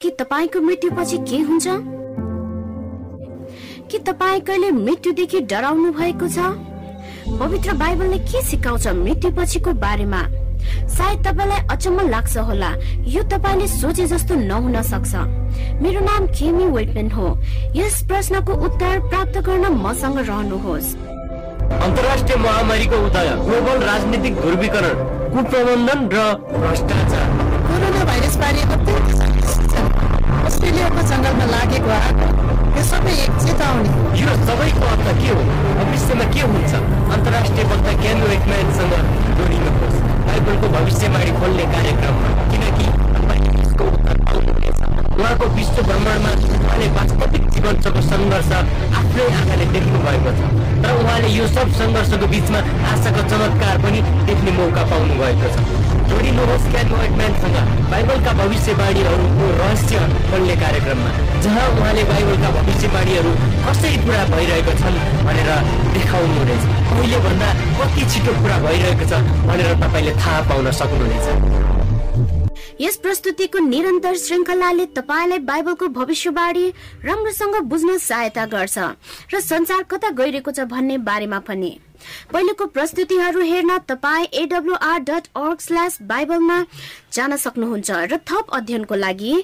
कि तपाईँको मृत्युपछि के हुन्छ? के तपाईँ कहिले मृत्युदेखि डराउनु भएको छ? पवित्र बाइबलले के सिकाउँछ मृत्युपछिको बारेमा? सायद तपाईँलाई अचम्म लाग्छ होला। यो तपाईँले सोचे जस्तो नहुन सक्छ। मेरो नाम केमी वेटमेन हो। यस प्रश्नको उत्तर प्राप्त गर्न मसँग रहनुहोस्। अन्तर्राष्ट्रिय महामारीको उदय ग्लोबल राजनीतिक ध्रुवीकरण कुप्रबन्धन र भ्रष्टाचार। कोरोना भाइरस बारे अस्ट्रेलियाको जङ्गलमा लागेको आग यो सबै एक चेतावनी यो सबैको अर्थ के हो? भविष्यमा के हुन्छ? अन्तर्राष्ट्रिय वक्ता ज्ञान वेटम्यानसँग जोडिनुहोस्। बाइबलको भविष्यवाणी खोल्ने कार्यक्रममा किनकि उहाँको विश्व भ्रमणमा उहाँले वास्तविक जीवनको सङ्घर्ष आफ्नै आँखाले देख्नु भएको छ। तर उहाँले यो सब सङ्घर्षको बिचमा आशाको चमत्कार पनि देख्ने मौका पाउनु भएको छ। जोडिनुहोस् क्यान वेटम्यानसँग बाइबलका भविष्यवाणीहरूको रहस्य खोल्ने कार्यक्रममा जहाँ उहाँले बाइबलका भविष्यवाणीहरू कसरी पुरा भइरहेको छन् भनेर देखाउनु हुनेछ। पहिलेभन्दा कति छिटो पुरा भइरहेको छ भनेर तपाईँले थाहा पाउन सक्नुहुनेछ। यस प्रस्तुतिको निरन्तर श्रृङ्खलाले तपाईँलाई बाइबलको भविष्यवाणी राम्रोसँग बुझ्न सहायता गर्छ र संसार कता गइरहेको छ भन्ने बारेमा पनि। पहिलेको प्रस्तुतिहरू हेर्न तपाईँ एडब्लुआर डट अर्ग स्ल्यास बाइबलमा जान सक्नुहुन्छ र थप अध्ययनको लागि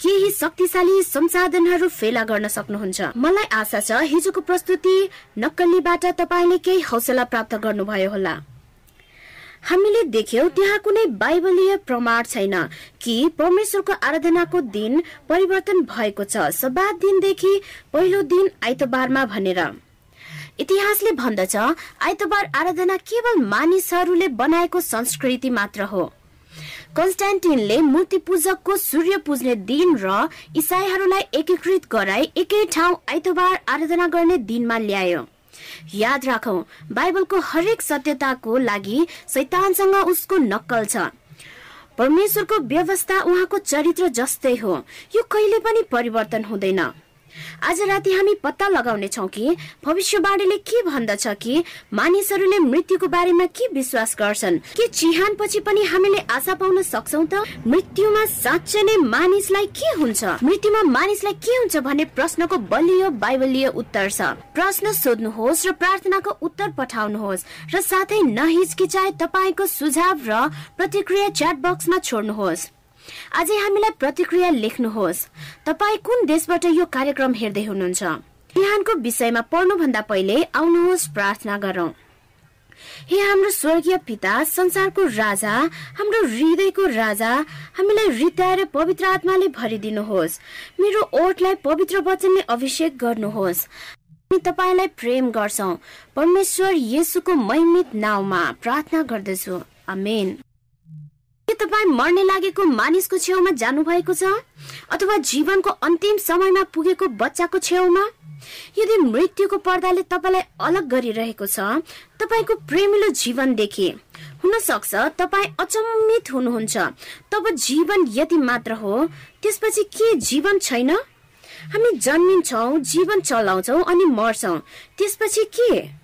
केही शक्तिशाली संसाधनहरू फेला गर्न सक्नुहुन्छ। मलाई आशा छ हिजोको प्रस्तुति नक्कलीबाट तपाईँले केही हौसला प्राप्त गर्नुभयो होला। हामीले देख्यौ त्यहाँ कुनै बाइबलीय प्रमाण छैन कि परमेश्वरको आराधनाको दिन परिवर्तन भएको छ। सबात दिनदेखि पहिलो दिन आइतबारमा भनेर। इतिहासले भन्दछ आइतबार आराधना केवल मानिसहरूले बनाएको संस्कृति मात्र हो। कन्स्टान्टिनले मूर्ति पूजकको सूर्य पुज्ने दिन र इसाईहरूलाई एकीकृत गराई एकै ठाउँ आइतबार आराधना गर्ने दिनमा ल्यायो। याद राखौ बाइबलको हरेक सत्यताको लागि शैतानसँग उसको नक्कल छ। परमेश्वरको व्यवस्था उहाँको चरित्र जस्तै हो। यो कहिले पनि परिवर्तन हुँदैन। आज राति हामी पत्ता लगाउने छौँ कि? भविष्यवाणीले के भन्दछ कि? मानिसहरूले मृत्युको बारेमा के विश्वास गर्छन्? के चिहान पछि पनि हामीले आशा पाउन सक्छौ त? मृत्युमा साँच्चै नै मानिसलाई के हुन्छ? मृत्युमा मानिसलाई के हुन्छ भन्ने प्रश्नको बलियो बाइबलीय उत्तर छ। प्रश्न सोध्नुहोस् र प्रार्थनाको उत्तर पठाउनुहोस् र साथै नहिचकिचाए तपाईँको सुझाव र प्रतिक्रिया च्याट बक्समा छोड्नुहोस्। आजै हामीलाई प्रतिक्रिया लेख्नुहोस्। तपाईँ कुन देशबाट यो कार्यक्रम हेर्दै हुनुहुन्छ? बिहानको विषयमा पढ्नुभन्दा पहिले आउनुहोस् प्रार्थना गरौँ। हे हाम्रो स्वर्गीय पिता संसारको राजा हाम्रो हृदयको राजा हामीलाई हृदय पवित्र आत्माले भरिदिनुहोस्। मेरो ओठलाई पवित्र वचनले अभिषेक गर्नुहोस्। हामी तपाईँलाई प्रेम गर्छौ। परमेश्वर येसुको महिमित नाउँमा प्रार्थना गर्दछु। आमेन। के तपाईँ मर्ने लागेको मानिसको छेउमा जानु भएको छ? अथवा जीवनको अन्तिम समयमा पुगेको बच्चाको छेउमा? यदि मृत्युको पर्दाले तपाईँलाई अलग गरिरहेको छ तपाईँको प्रेमिलो जीवनदेखि हुन सक्छ तपाईँ अचम्मित हुनुहुन्छ। तब जीवन यति मात्र हो त्यसपछि के जीवन छैन? हामी जन्मिन्छौँ जीवन चलाउँछौ अनि मर्छौँ। त्यसपछि के?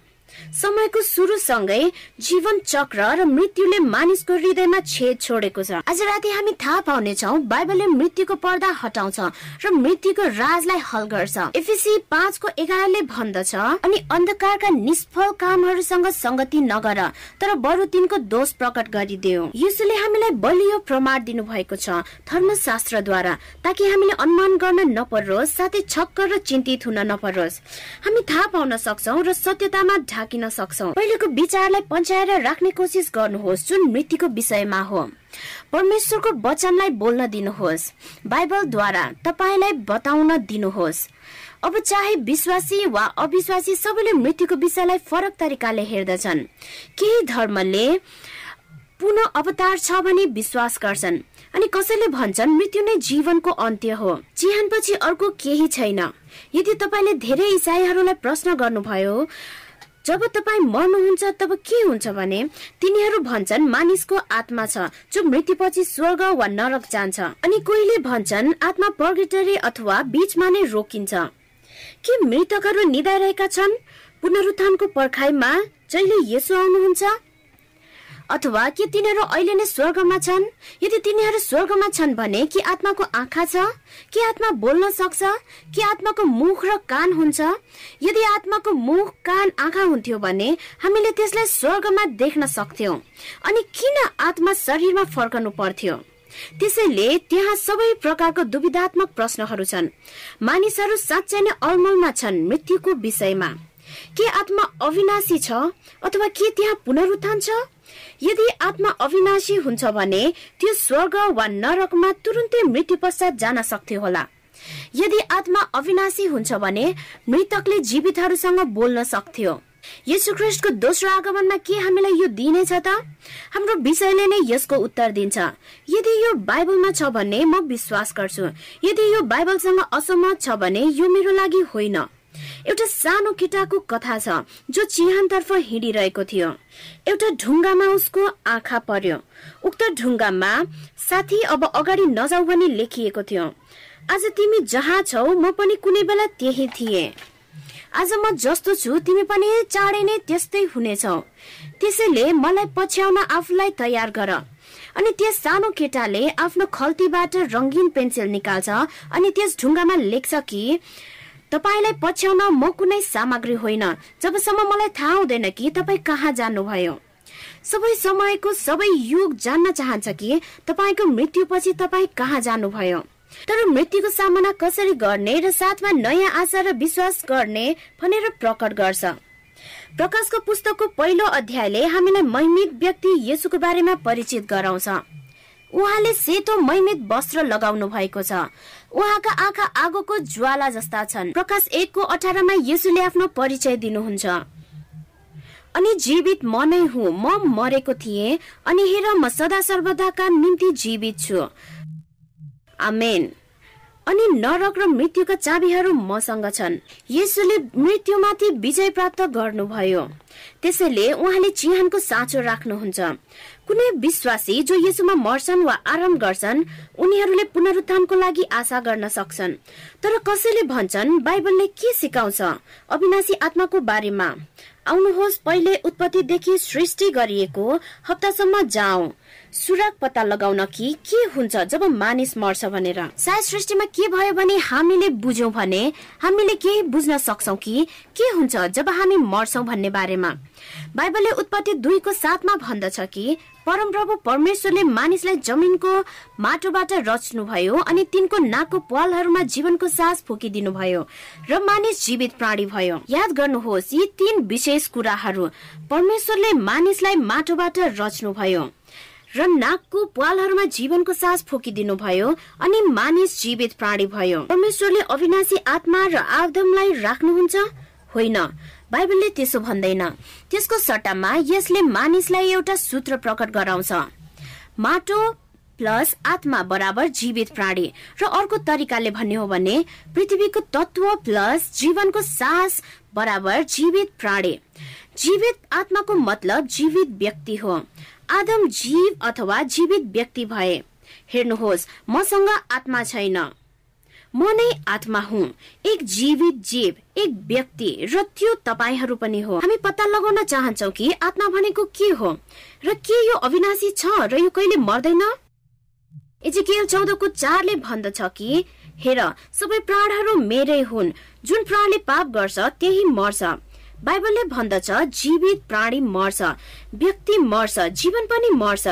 समयको सुरुसँगै जीवन चक्र र मृत्युले मानिसको हृदयमा छेद छोडेको छ। आज राति हामी थाहा पाउनेछौ बाइबलले मृत्युको पर्दा हटाउँछ र मृत्युको राजलाई हल गर्छ। एफिसी पाँचको एघारले भन्दछ अनि अन्धकारका निष्फल कामहरूसँग संगति नगर तर बरु तिनको दोष प्रकट गरिदेऊ। यसुले हामीलाई बलियो प्रमाण दिनु भएको छ धर्मशास्त्रद्वारा ताकि हामीले अनुमान गर्न नपरोस् साथै छक्क र चिन्तित हुन नपरोस्। हामी थाहा पाउन सक्छौ र सत्यतामा ढाकिन सक्छौ। पहिलेको विचारलाई पञ्चाएर राख्ने कोसिस गर्नुहोस् जुन मृत्युको विषयमा हो। परमेश्वरको वचनलाई बोल्न दिनुहोस् बाइबलद्वारा तपाईँलाई बताउन दिनुहोस्। अब चाहे विश्वासी वा अविश्वासी सबैले मृत्युको विषयलाई फरक तरिकाले हेर्दछन्। केही धर्मले पुनः अवतार छ भने विश्वास गर्छन्। अनि कसैले भन्छन् मृत्यु नै जीवनको अन्त्य हो। चिहानपछि अर्को केही छैन। यदि तपाईँले धेरै इसाईहरूलाई प्रश्न गर्नुभयो जब तपाईँ मर्नुहुन्छ तब के हुन्छ भने तिनीहरू भन्छन् मानिसको आत्मा छ जो मृत्युपछि स्वर्ग वा नरक जान्छ। अनि कोहीले भन्छन् आत्मा पर्गेटरी अथवा बीचमा नै रोकिन्छ। के मृतकहरू निदाइरहेका छन्? पुनरुत्थानको पर्खाइमा जहिले यसो आउनुहुन्छ अथवा के तिनीहरू अहिले नै स्वर्गमा छन्? यदि तिनीहरू स्वर्गमा छन् भने कि आत्माको आँखा छ? कि आत्मा बोल्न सक्छ? कि आत्माको मुख र कान हुन्छ? यदि आत्माको मुख कान आँखा हुन्थ्यो भने हामीले त्यसलाई स्वर्गमा देख्न सक्थ्यौं। अनि किन आत्मा शरीरमा फर्कनु पर्थ्यो? त्यसैले त्यहाँ सबै प्रकारको दुविधात्मक प्रश्नहरू छन्। मानिसहरू साँच्चै नै अलमलमा छन् मृत्युको विषयमा। के आत्मा अविनाशी छ? अथवा के त्यहाँ पुनरुत्थान छ? यदि आत्मा अविनाशी हुन्छ भने त्यो स्वर्ग वा नरकमा तुरुन्तै मृत्यु पश्चात जान सक्थ्यो होला। यदि आत्मा अविनाशी हुन्छ भने मृतकले जीवितहरूसँग बोल्न सक्थ्यो। यसु ख्रिस्टको दोस्रो आगमनमा के हामीलाई यो दिइनेछ त? हाम्रो विषयले नै यसको उत्तर दिन्छ। यदि यो बाइबलमा छ भने म विश्वास गर्छु। यदि यो बाइबलसँग असहमत छ भने यो मेरो लागि होइन। एउटा सानो केटाको कथा छ जो चिहानतर्फ हिँडिरहेको थियो। एउटा ढुङ्गामा उसको आँखा पर्यो। उक्त ढुङ्गामा साथी अब अगाडि नजाऊ भनी लेखिएको थियो। आज तिमी जहाँ छौ म पनि कुनै बेला त्यही थिए। आज म जस्तो छु तिमी पनि चाँडै नै त्यस्तै हुनेछौ। त्यसैले मलाई पछ्याउन आफूलाई तयार गर। अनि त्यस सानो केटाले आफ्नो खल्तीबाट रङ्गीन पेन्सिल निकाल्छ अनि त्यस ढुङ्गामा लेख्छ कि तपाईँलाई पछ्याउन म कुनै सामग्री होइन। जबसम्म मलाई थाहा हुँदैन कि तपाईँ कहाँ जानुभयो। सबै समयको सबै युग जान्न चाहन्छ कि तपाईँको मृत्युपछि तपाईँ कहाँ जानुभयो। तर मृत्युको सामना कसरी गर्ने र साथमा नयाँ आशा र विश्वास गर्ने भनेर प्रकट गर्छ। प्रकाशको पुस्तकको पहिलो अध्यायले हामीलाई महिमित व्यक्ति यसुको बारेमा परिचित गराउँछ। उहाँले सेतो मैमित वस्त्र लगाउनु भएको छ। उहाँका आँखा आगोको ज्वाला जस्ता छन्। प्रकाश एकको अठारमा यसुले आफ्नो परिचय दिनुहुन्छ। अनि जीवित म नै हुँ म मरेको थिएँ अनि हेर म सदा सर्वदाका निम्ति जीवित छु। आमेन। अनि नरक र मृत्युका चाबीहरू मसँग छन्। यसुले मृत्युमाथि विजय प्राप्त गर्नुभयो। त्यसैले उहाँले चिहानको साँचो राख्नुहुन्छ। कुनै विश्वासी जो यसुमा मर्छन् वा आराम गर्छन् उनीहरूले पुनरुत्थानको लागि आशा गर्न सक्छन्। तर कसैले भन्छन् बाइबलले के सिकाउँछ? अविनाशी आत्माको बारेमा। आउनुहोस् पहिले उत्पत्तिदेखि सृष्टि गरिएको हप्तासम्म जाउँ। सुराग पत्ता लगाउन कि के हुन्छ जब मानिस मर्छ भनेर? सायद सृष्टिमा के भयो भने हामीले बुझ्यौं भने हामीले केही बुझ्न सक्छौ कि के हुन्छ जब हामी मर्छौ भन्ने बारेमा। बाइबलले उत्पत्ति दुईको साथमा भन्दछ कि परमप्रभु परमेश्वरले मानिसलाई जमिनको माटोबाट रच्नुभयो अनि तिनको नाकको पालहरूमा जीवनको सास फुकिदिनु भयो र मानिस जीवित प्राणी भयो। याद गर्नुहोस् यी तीन विशेष कुराहरू परमेश्वरले मानिसलाई माटोबाट रच्नुभयो। र नाकको पालहरूमा जीवनको सास फोकिदिनु भयो अनि मानिस जीवित प्राणी भयो। परमेश्वरले अविनाशी आत्मा र आदमलाई राख्नुहुन्छ? होइन। बाइबलले त्यसो भन्दैन। त्यसको सट्टामा यसले मानिसलाई एउटा सूत्र प्रकट गराउँछ। माटो प्लस आत्मा बराबर जीवित प्राणी र अर्को तरिकाले भन्ने हो भने पृथ्वीको तत्व प्लस जीवनको सास बराबर जीवित प्राणी। जीवित आत्माको मतलब जीवित व्यक्ति हो। आदम जीव अथवा जीवित व्यक्ति भए। हेर्नुहोस् मसँग आत्मा छैन। म नै आत्मा हुँ। एक जीवित जीव एक व्यक्ति र त्यो तपाईँहरू पनि हो। हामी पत्ता लगाउन चाहन्छौ कि आत्मा भनेको के हो? र के यो अविनाशी छ र यो कहिले मर्दैन? एजिकेल चौधको चारले भन्दछ कि हेर सबै प्राणहरू मेरै हुन्। जुन प्राणले पाप गर्छ त्यही मर्छ। बाइबलले भन्दछ जीवित प्राणी मर्छ व्यक्ति मर्छ जीवन पनि मर्छ।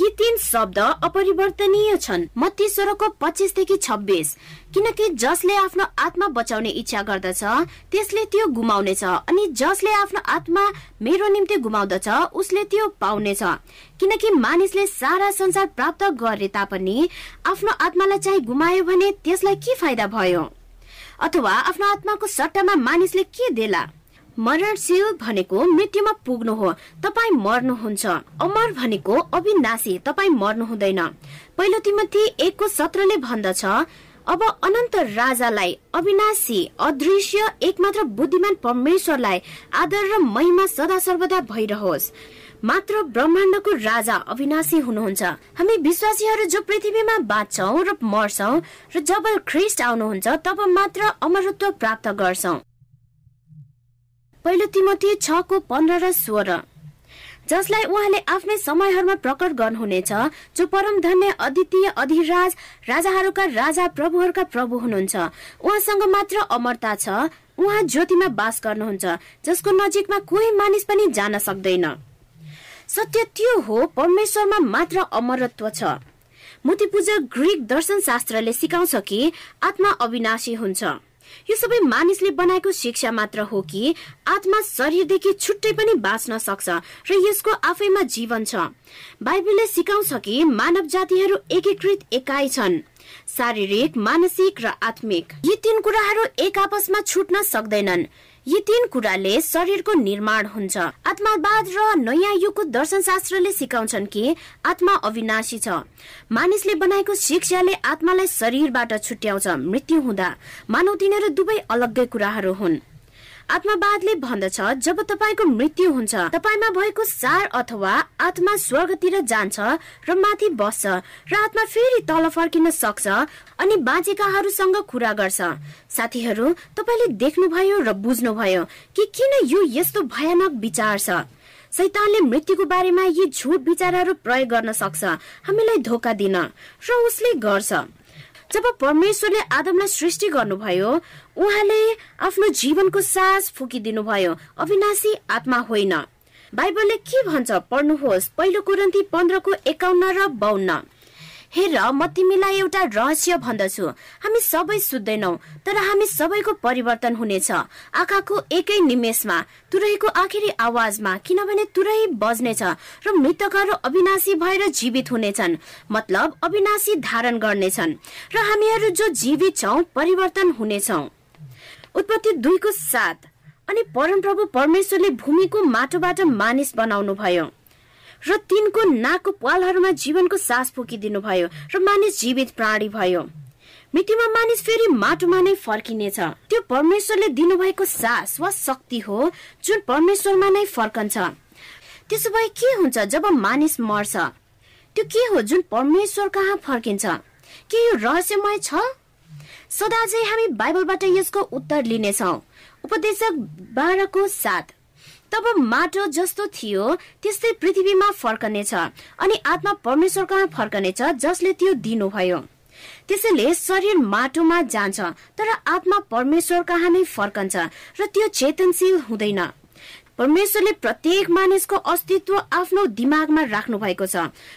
यी तीन शब्द अपरिवर्तनीय छन्। मत्ती पच्चिसदेखि छब्बिस। किनकि जसले आफ्नो आत्मा बचाउने इच्छा गर्दछ त्यसले त्यो गुमाउनेछ। अनि जसले आफ्नो आत्मा मेरो निम्ति गुमाउँदछ उसले त्यो पाउनेछ। किनकि मानिसले सारा संसार प्राप्त गरे तापनि आफ्नो आत्मालाई चाहिँ गुमायो भने त्यसलाई के फाइदा भयो? अथवा आफ्नो आत्माको सट्टामा मानिसले के देला? मरणशील भनेको मृत्युमा पुग्नु हो तपाईँ मर्नुहुन्छ। अमर भनेको अविनाशी तपाईँ मर्नु हुँदैन। पहिलो तिमथी एकको सत्रले भन्दछ अब अनन्त राजालाई अविनाशी अदृश्य एकमात्र बुद्धिमान परमेश्वरलाई आदर र महिमा सदा सर्वदा भइरहोस्। मात्र ब्रह्माण्डको राजा अविनाशी हुनुहुन्छ। हामी विश्वासीहरू जो पृथ्वीमा बाँच्छौ र मर्छौ र जब ख्रिस्ट आउनुहुन्छ तब मात्र अमरत्व प्राप्त गर्छौ। पहिलो तिमोथी छको पन्ध्र र सोह्र। जसलाई उहाँले आफ्नै समयहरूमा प्रकट गर्नुहुनेछ जो परम धन्य अद्वितीय अधिराज राजाहरूका राजा प्रभुहरूका प्रभु हुनुहुन्छ। उहाँसँग मात्र अमरता छ उहाँ ज्योतिमा बास गर्नुहुन्छ जसको नजिकमा कोही मानिस पनि जान सक्दैन। सत्य त्यो हो परमेश्वरमा मात्र अमरत्व छ। मूर्ति पूजा ग्रिक दर्शन शास्त्रले सिकाउँछ कि आत्मा अविनाशी हुन्छ। यो सबै मानिसले बनाएको शिक्षा मात्र हो कि आत्मा शरीरदेखि छुट्टै पनि बाँच्न सक्छ र यसको आफैमा जीवन छ। बाइबलले सिकाउँछ कि मानव जातिहरू एकीकृत एकाइ छन्। शारीरिक मानसिक र आत्मिक। यी तीन कुराहरू एक आपसमा छुट्न सक्दैनन्। यी तीन कुराले शरीरको निर्माण हुन्छ। आत्मावाद र नयाँ युगको दर्शन शास्त्रले सिकाउँछन् कि आत्मा अविनाशी छ। मानिसले बनाएको शिक्षाले आत्मालाई शरीरबाट छुट्याउँछ मृत्यु हुँदा। मानव तिनीहरू दुवै अलग्गै कुराहरू हुन्। आत्मावादले भन्दछ जब तपाईँको मृत्यु हुन्छ। तपाईँमा भएको सार अथवा आत्मा स्वर्गतिर जान्छ र माथि बस्छ र आत्मा फेरि तल फर्किन सक्छ अनि बाँचेकाहरूसँग कुरा गर्छ। साथीहरू तपाईँले देख्नुभयो र बुझ्नुभयो कि किन यो यस्तो भयानक विचार छ? सैतानले मृत्युको बारेमा यी झुट विचारहरू प्रयोग गर्न सक्छ हामीलाई धोका दिन र उसले गर्छ। जब परमेश्वरले आदमलाई सृष्टि गर्नुभयो उहाँले आफ्नो जीवनको सास फुकिदिनु भयो अविनाशी आत्मा होइन। बाइबलले के भन्छ पढ्नुहोस्। पहिलो कुरन्ती पन्ध्रको एकाउन्न र बाहन्न हेर म तिमीलाई एउटा रहस्य भन्दछु। हामी सबै सुत्दैनौ तर हामी सबैको परिवर्तन हुनेछ। आँखाको एकै निमेषमा तुरैको आखिरी आवाजमा किनभने तुरै बज्नेछ र मृतकहरू अविनाशी भएर जीवित हुनेछन्। मतलब अविनाशी धारण गर्नेछन्। र हामीहरू जो जीवित छौ परिवर्तन हुनेछौ। उत्पत्ति दुईको साथ अनि परमप्रभु परमेश्वरले भूमिको माटोबाट मानिस बनाउनु भयो र तिनको नाकको पालहरूमा जीवनको सास फुकिदिनु भयो र मानिस जीवित प्राणी भयो। मृत्युमा मानिस फेरि माटोमा नै फर्किनेछ। त्यो परमेश्वरले दिनुभएको सास वा शक्ति हो जुन परमेश्वरमा नै फर्कन्छ। त्यसो भए के हुन्छ जब मानिस मर्छ? त्यो के हो जुन परमेश्वर कहाँ फर्किन्छ? के यो रहस्यमय छ? सदा चाहिँ हामी बाइबलबाट यसको उत्तर लिनेछौ। उपदेशक बाह्रको साथ तब माटो जस्तो थियो त्यस्तै पृथ्वीमा फर्कनेछ अनि आत्मा परमेश्वर कहाँ फर्कनेछ जसले त्यो दिनुभयो। त्यसैले शरीर माटोमा जान्छ तर आत्मा परमेश्वर कहाँ नै फर्कन्छ र त्यो चेतनशील हुँदैन। परमेश्वरले प्रत्येक मानिसको अस्तित्व आफ्नो दिमागमा राख्नु भएको छ।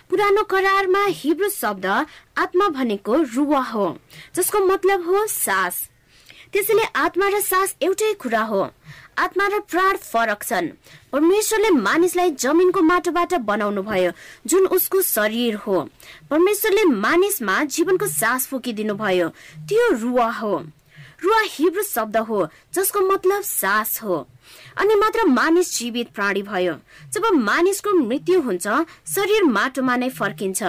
पुरानो करारमा हिब्रू शब्द आत्मा भनेको रुवा हो जसको मतलब हो सास। त्यसैले आत्मा र सास एउटै कुरा हो। आत्मा र प्राण फरक छन्। परमेश्वरले मानिसलाई जमिनको माटोबाट बनाउनु भयो जुन उसको शरीर हो। परमेश्वरले मानिसमा जीवनको सास फुकिदिनु भयो त्यो रुवा हो। रुवा हिब्रू शब्द हो जसको मतलब सास हो। अनि मात्र मानिस जीवित प्राणी भयो। जब मानिसको मृत्यु हुन्छ शरीर माटोमा नै फर्किन्छ।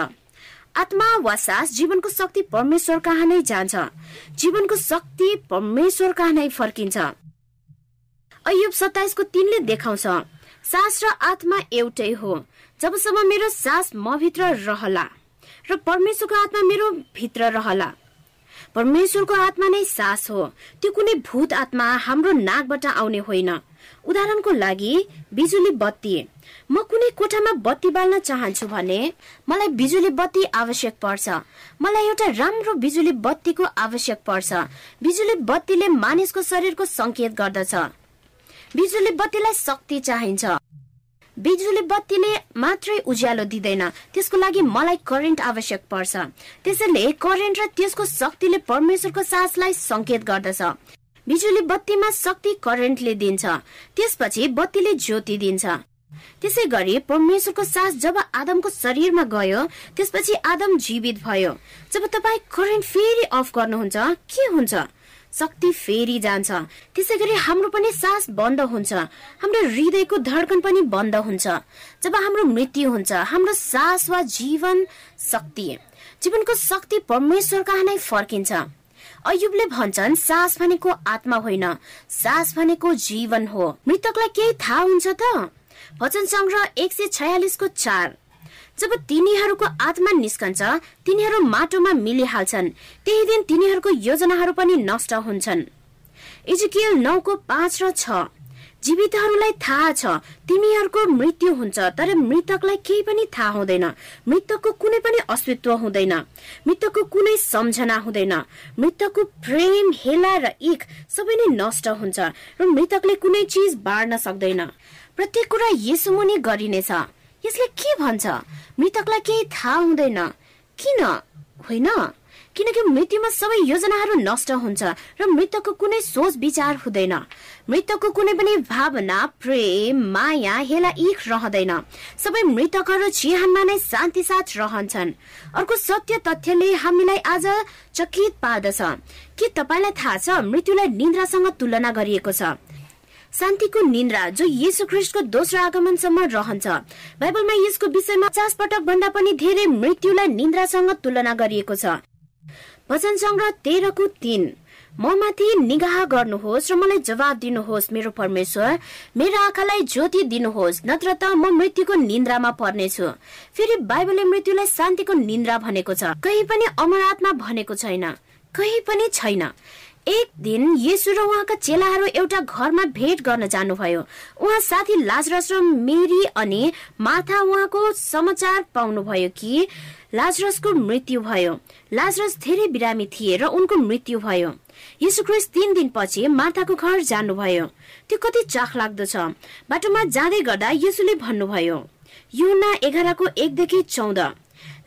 आत्मा वा सास जीवनको शक्ति परमेश्वर कहाँ नै जान्छ। जीवनको शक्ति परमेश्वर कहाँ नै फर्किन्छ। अयुब सत्ताइसको तिनले देखाउँछ। सास र आत्मा एउटै हो। जबसम्म मेरो सास म भित्र रहला र परमेश्वरको आत्मा मेरो भित्र रहला। परमेश्वरको आत्मा नै सास हो। त्यो कुनै भूत आत्मा हाम्रो नाकबाट आउने होइन। उदाहरणको लागि बिजुली बत्ती। म कुनै कोठामा बत्ती बाल्न चाहन्छु भने मलाई बिजुली बत्ती आवश्यक पर्छ। मलाई एउटा राम्रो बिजुली बत्तीको आवश्यक पर्छ। बिजुली बत्तीले मानिसको शरीरको संकेत गर्दछ। बिजुली बत्तीलाई शक्ति चाहिन्छ। बिजुली बत्तीले मात्रै उज्यालो दिँदैन। त्यसको लागि मलाई करेन्ट आवश्यक पर्छ। त्यसैले करेन्ट र त्यसको शक्तिले परमेश्वरको सासलाई संकेत गर्दछ। बिजुली बत्तीमा शक्ति करेन्टले दिन्छ। त्यसपछि बत्तीले ज्योति दिन्छ। त्यसै गरी परमेश्वरको सास जब आदमको शरीरमा गयो त्यसपछि आदम जीवित भयो। जब तपाईँ करेन्ट फेरि अफ गर्नुहुन्छ के हुन्छ? शक्ति फेरि जान्छ। त्यसै गरी हाम्रो पनि सास बन्द हुन्छ। हाम्रो हृदयको धड्कन पनि बन्द हुन्छ। जब हाम्रो मृत्यु हुन्छ हाम्रो सास वा जीवन शक्ति जीवनको शक्ति परमेश्वर कहाँ नै फर्किन्छ? अयुबले भन्छन् सास भनेको आत्मा होइन सास भनेको जीवन हो। मृतकलाई केही थाहा हुन्छ त? भजन संग्रह एक सय छयालिसको चार। जब तिनीहरूको आत्मा निस्कन्छ तिनीहरू माटोमा मिलिहाल्छन्। त्यही दिन तिनीहरूको योजनाहरू पनि नष्ट हुन्छन्। इजुकियल नौको पाँच र छ। जीवितहरूलाई थाहा छ तिमीहरूको मृत्यु हुन्छ तर मृतकलाई केही पनि थाहा हुँदैन। मृतकको कुनै पनि अस्तित्व हुँदैन। मृतकको कुनै सम्झना हुँदैन। मृतकको प्रेम हेला र इख सबै नै नष्ट हुन्छ र मृतकले कुनै चिज बाँड्न सक्दैन। प्रत्येक कुरा यसुमुनि गरिनेछ। यसले के भन्छ? मृतकलाई केही थाहा हुँदैन। किन? होइन। किनकि मृत्युमा सबै योजनाहरू नष्ट हुन्छ र मृतकको कुनै सोच विचार हुँदैन। मृतकको कुनै पनि भावना प्रेम माया हेला इख रहँदैन। सबै मृतकहरू चिहानमा नै शान्ति साथ रहन्छन्। अर्को सत्य तथ्यले हामीलाई आज चकित पार्दछ। के तपाईँलाई थाहा छ मृत्युलाई निन्द्रासँग तुलना गरिएको छ? शान्तिको निन्द्रा जो यीशु ख्रिस्टको दोस्रो आगमनसम्म रहन्छ। बाइबलमा यसको विषयमा पचास पटक भन्दा पनि धेरै मृत्युलाई निन्द्रासँग तुलना गरिएको छ। वचन संग्रह तेह्रको तीन म माथि निगाह गर्नुहोस् र मलाई जवाब दिनुहोस् मेरो परमेश्वर। मेरो आँखालाई ज्योति दिनुहोस् नत्र त म मृत्युको निन्द्रामा पर्नेछु। फेरि बाइबलले मृत्युलाई शान्तिको निन्द्रा भनेको छ। कहीँ पनि अमर आत्मा भनेको छैन। कहीँ पनि छैन। एक दिन येसु र उहाँका चेलाहरू एउटा घरमा भेट गर्न जानुभयो। उहाँ साथी लाजरस र मेरी अनि माथा उहाँको समाचार पाउनुभयो कि लाजरसको मृत्यु भयो। लाजरस धेरै बिरामी थिए र उनको मृत्यु भयो। यीशु क्रिस्ट तीन दिनपछि माताको घर जानुभयो। त्यो कति चाख लाग्दो छ। बाटोमा जाँदै गर्दा यसुले भन्नुभयो युना एघारको एकदेखि चौध।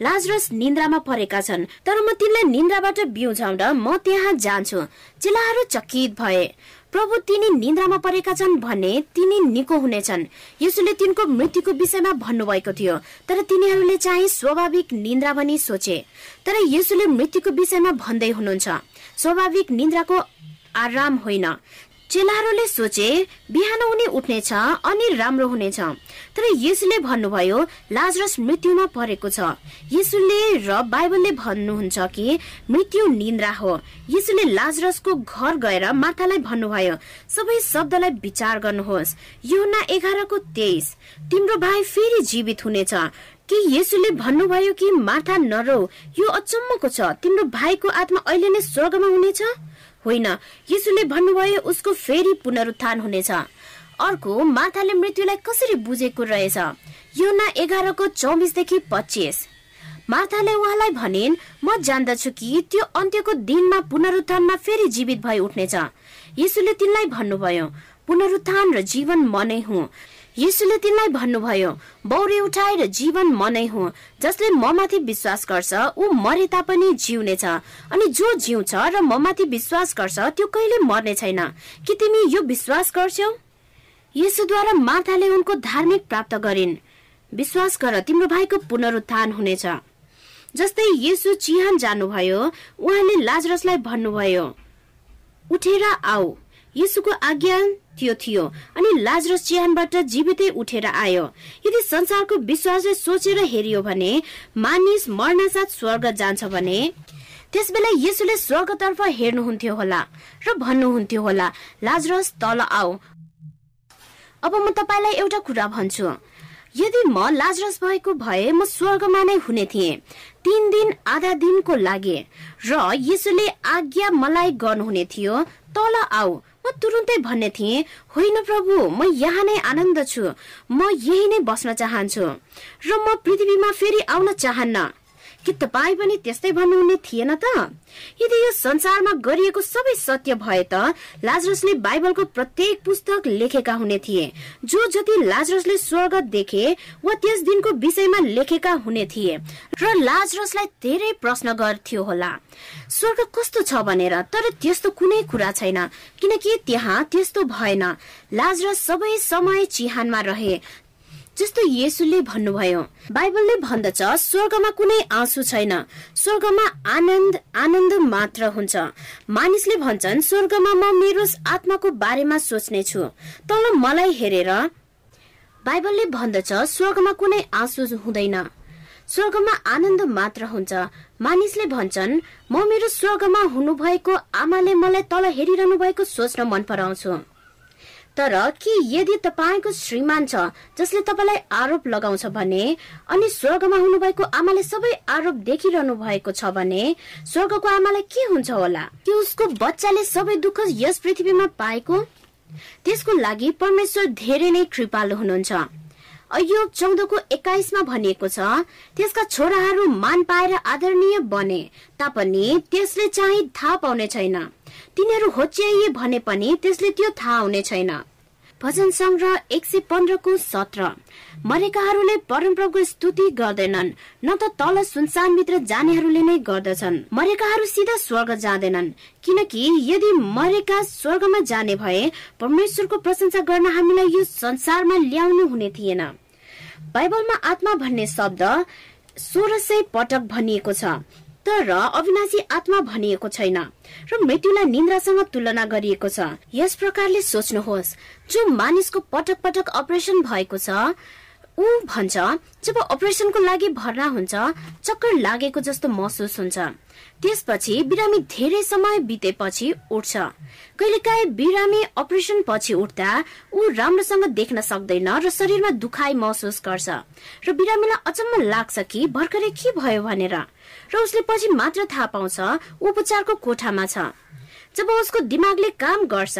लाजरस निन्द्रामा परेका छन् तर म तिनलाई निन्द्राबाट बिउझाउँदा म त्यहाँ जान्छु। चेलाहरू चकित भए। प्रभु तिनी निन्द्रामा परेका छन् भने तिनी निको हुनेछन्। यसुले तिनको मृत्युको विषयमा भन्नुभएको थियो तर तिनीहरूले चाहिँ स्वाभाविक निन्द्रा भनी सोचे। तर यसुले मृत्युको विषयमा भन्दै हुनुहुन्छ स्वाभाविक निन्द्राको आराम होइन। चेलाहरूले सोचे बिहान उनी उठ्नेछ अनि राम्रो हुनेछ। तर यसुले भन्नुभयो लाजरस मृत्युमा परेको छ। यसुले र बाइबलले भन्नुहुन्छ कि मृत्यु निन्द्रा हो। यसुले लाजरसको घर गएर मातालाई भन्नुभयो सबै शब्दलाई विचार गर्नुहोस्। योना एघारको तेइस। तिम्रो भाइ फेरि जीवित हुनेछ। कि यसुले भन्नुभयो कि माथा नरौ यो अचम्मको छ। तिम्रो भाइको आत्मा अहिले नै स्वर्गमा हुनेछ? होइन यीशुले भन्नुभयो उसको फेरि पुनरुत्थान हुनेछ। अर्को माथाले मृत्युलाई कसरी बुझेको रहेछ? योना एघारको चौबिसदेखि पच्चिस। माथाले उहाँलाई भनिन् म जान्दछु कि त्यो अन्त्यको दिनमा पुनरुत्थानमा फेरि जीवित भई उठ्नेछ। यीशुले तिनलाई भन्नुभयो पुनरुत्थान र जीवन म नै हुँ। यीशुले तिनलाई भन्नुभयो बौरी उठाएर जीवन म नै हुँ जसले म माथि विश्वास गर्छ ऊ मरे तापनि जिउनेछ अनि जो जिउँछ र म माथि विश्वास गर्छ त्यो कहिले मर्ने छैन। कि तिमी यो विश्वास गर्छौ? यसुद्वारा माथाले उनको धार्मिक प्राप्त गरिन्। विश्वास गर तिम्रो भाइको पुनरुत्थान हुनेछ। जस्तै यसु चिहान जानुभयो उहाँले लाजरसलाई भन्नुभयो उठेर आऊ। यसुको आज्ञा त्यो थियो। अनि लाजरस चिहानबाट जीवितै उठेर आयो। यदि संसारको विश्वासले सोचेर हेरियो भने मानिस मर्नासाथ स्वर्ग जान्छ भने त्यसबेला यसुले स्वर्गतर्फ हेर्नुहुन्थ्यो होला र भन्नुहुन्थ्यो होला लाजरस तल आऊ। अब म तपाईँलाई एउटा कुरा भन्छु। यदि म लाजरस भएको भए म स्वर्गमा नै हुने थिएँ। तीन दिन आधा दिनको लागि। र यसुले आज्ञा मलाई गर्नुहुने थियो तल आऊ। म तुरुन्तै भन्ने थिएँ होइन प्रभु म यहाँ नै आनन्द छु। म यही नै बस्न चाहन्छु। र म पृथ्वीमा फेरि आउन चाहन्न। कि तपाईँ पनि त्यस्तै भन्नुहुने थिएन त। यदि यो संसारमा गरिएको सबै सत्य भए त लाजरसले बाइबलको प्रत्येक पुस्तक लेखेका हुने थिए। जो जति लाजरसले स्वर्ग देखे वा त्यस दिनको विषयमा लेखेका हुने थिए। र लाजरसलाई धेरै प्रश्न गर्थ्यो होला। स्वर्ग कस्तो छ भनेर तर त्यस्तो कुनै कुरा छैन। किनकि त्यहाँ त्यस्तो भएन। लाजरस सबै समय चिहानमा रहे। जस्तो येसुले भन्नुभयो बाइबलले भन्दछ स्वर्गमा कुनै आँसु छैन। स्वर्गमा आनन्द आनन्द मात्र हुन्छ। मानिसले भन्छन् स्वर्गमा म मेरो आत्माको बारेमा सोच्ने छु। तल मलाई हेरेर बाइबलले भन्दछ स्वर्गमा कुनै आँसु हुँदैन। स्वर्गमा आनन्द मात्र हुन्छ। मानिसले भन्छन् म मेरो स्वर्गमा हुनुभएको आमाले मलाई तल हेरिरहनु भएको सोच्न मन पराउँछु तर के यदि तपाईँको श्रीमान छ जसले तपाईँलाई आरोप लगाउँछ भने अनि स्वर्गमा हुनुभएको आमाले सबै आरोप देखिरहनु भएको छ भने स्वर्गको आमालाई के हुन्छ होला? कि उसको बच्चाले सबै दुःख यस पृथ्वीमा पाएको? त्यसको लागि परमेश्वर धेरै नै कृपालु हुनुहुन्छ। अयोग चौधको एक्काइसमा भनिएको छ त्यसका छोराहरू मान पाएर आदरणीय बने तापनि त्यसले चाहिँ थाहा पाउने छैन। तिनीहरू होच्याइए भने पनि त्यसले त्यो थाहा हुने छैन। भजन संग्रह एक सय पन्ध्रको सत्र। मरेकाहरूले परमप्रभुको स्तुति गर्दैनन् न त तल सुनसान मित्र जानेहरूले नै गर्दछन्। मरेकाहरू सिधा स्वर्ग जाँदैनन् किनकि यदि मरेका स्वर्गमा जाने भए परमेश्वरको प्रशंसा गर्न हामीलाई यो संसारमा ल्याउनु हुने थिएन। बाइबलमा आत्मा भन्ने शब्द सोह्र सय पटक भनिएको छ। तर अविनाशी आत्मा भनिएको छैन र मृत्युलाई निन्द्रासँग तुलना गरिएको छ। यस प्रकारले सोच्नुहोस् जो मानिसको पटक पटक अपरेसन भएको छ ऊ भन्छ जब अपरेसनको लागि भर्ना हुन्छ चक्कर लागेको जस्तो महसुस हुन्छ। त्यसपछि बिरामी धेरै समय बितेपछि उठ्छ। कहिलेकाहीँ बिरामी अपरेसन पछि उठ्दा ऊ राम्रोसँग देख्न सक्दैन र शरीरमा दुखाइ महसुस गर्छ। र बिरामीलाई अचम्म लाग्छ कि भर्खरै के भयो भनेर। र उसले पछि मात्र थाहा पाउँछ उपचारको कोठामा छ। जब उसको दिमागले काम गर्छ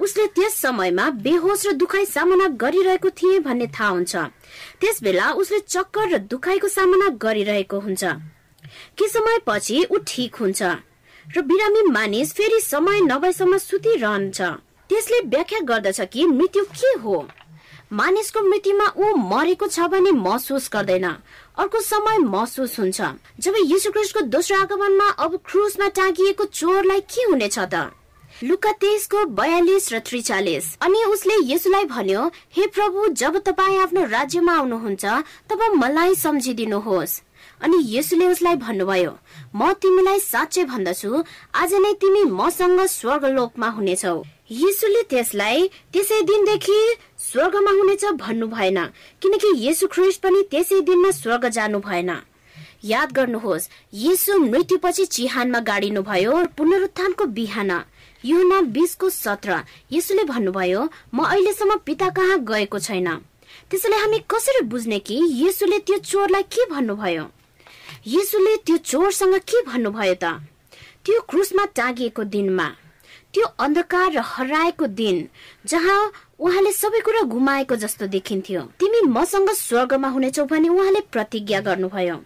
उसले त्यस समयमा बेहोस र दुखाइ सामना गरिरहेको थिए भन्ने थाहा हुन्छ। त्यस बेला उसले चक्कर र दुखाइको सामना गरिरहेको हुन्छ। के समय पछि ऊ ठिक हुन्छ। र बिरामी मानिस फेरि समय नभएसम्म सुतिरहन्छ। त्यसले व्याख्या गर्दछ कि मृत्यु के हो? मानिसको मृत्युमा ऊ मरेको छ भने महसुस गर्दैन। अर्को समय महसुस हुन्छ। जब यीशु क्रिस्टको दोस्रो आगमनमा अब क्रुसमा टाँगिएको चोरलाई के हुनेछ त? लुका तेइसको बयालिस र त्रिचालिस। अनि उसले यसुलाई भन्यो हे प्रभु जब तपाईँ आफ्नो राज्यमा आउनुहुन्छ तब मलाई सम्झिदिनुहोस्। अनि यसुले उसलाई भन्नुभयो म तिमीलाई साँच्चै भन्दछु आज नै तिमी मसँग स्वर्गलोकमा हुनेछौ। यीशुले त्यसलाई त्यसै दिनदेखि स्वर्गमा हुनेछ भन्नु भएन किनकि यसु ख्रिस्ट पनि त्यसै दिनमा स्वर्ग जानु भएन। याद गर्नुहोस् यीशु मृत्युपछि चिहानमा गाडिनु भयो पुनरुत्थानको बिहान युना बिसको सत्र। यसुले भन्नुभयो म अहिलेसम्म पिता कहाँ गएको छैन? त्यसैले हामी कसरी बुझ्ने कि यसुले त्यो चोरलाई के भन्नुभयो? यसुले त्यो चोरसँग के भन्नुभयो त? त्यो क्रुसमा टाँगिएको दिनमा त्यो अन्धकार र हराएको दिन जहाँ उहाँले सबै कुरा घुमाएको जस्तो देखिन्थ्यो। तिमी मसँग स्वर्गमा हुनेछौ भने उहाँले प्रतिज्ञा गर्नुभयो।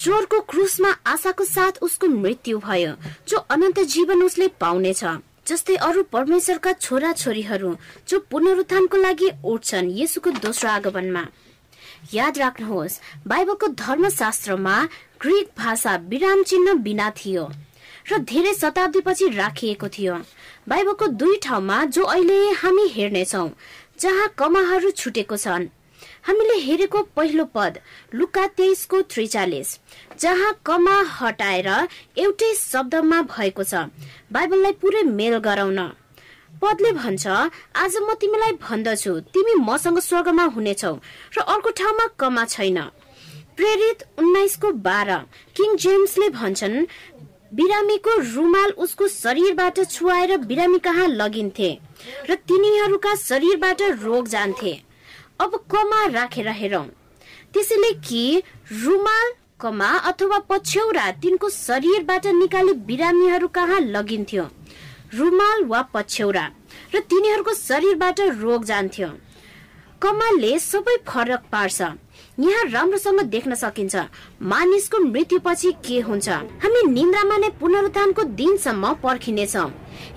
चोरको क्रुसमा आशाको साथ उसको मृत्यु भयो जो अनन्त जीवन उसले पाउनेछ जस्तै अरू परमेश्वरका छोरा छोरीहरू जो पुनरुत्थानको लागि उठ्छन् यसुको दोस्रो आगमनमा। याद राख्नुहोस् बाइबलको धर्मशास्त्रमा ग्रिक भाषा विराम चिन्ह बिना थियो र धेरै शताब्दीपछि राखिएको थियो। बाइबलको दुई ठाउँमा जो अहिले हामी हेर्नेछौ जहाँ कमाहरू छुटेको छन्। हामीले हेरेको पहिलो पद लुका तेइसको त्रिचालिस जहाँ कमा हटाएर एउटै शब्दमा भएको छ। बाइबललाई पुरै मेल गराउन। पदले भन्छ आज म तिमीलाई भन्दछु। तिमी मसँग स्वर्गमा हुनेछौ र अर्को ठाउँमा कमा छैन। प्रेरित उन्नाइसको बाह्र किङ जेम्सले भन्छन् बिरामीको रुमाल उसको शरीरबाट छुवाएर बिरामी कहाँ लगिन्थे र तिनीहरूका शरीरबाट रोग जान्थे। अब कमा राखेर हेरौँ। त्यसैले कि रुमाल कमा अथवा पछ्यौरा तिनको शरीरबाट निकाली बिरामीहरू कहाँ लगिन्थ्यो? रुमाल वा पछ्यौरा र तिनीहरूको शरीरबाट रोग जान्थ्यो। कमालले सबै फरक पार्छ। यहाँ राम्रोसँग देख्न सकिन्छ मानिसको मृत्युपछि के हुन्छ। हामी निन्द्रामा नै पुनरुत्थानको दिनसम्म पर्खिनेछौ।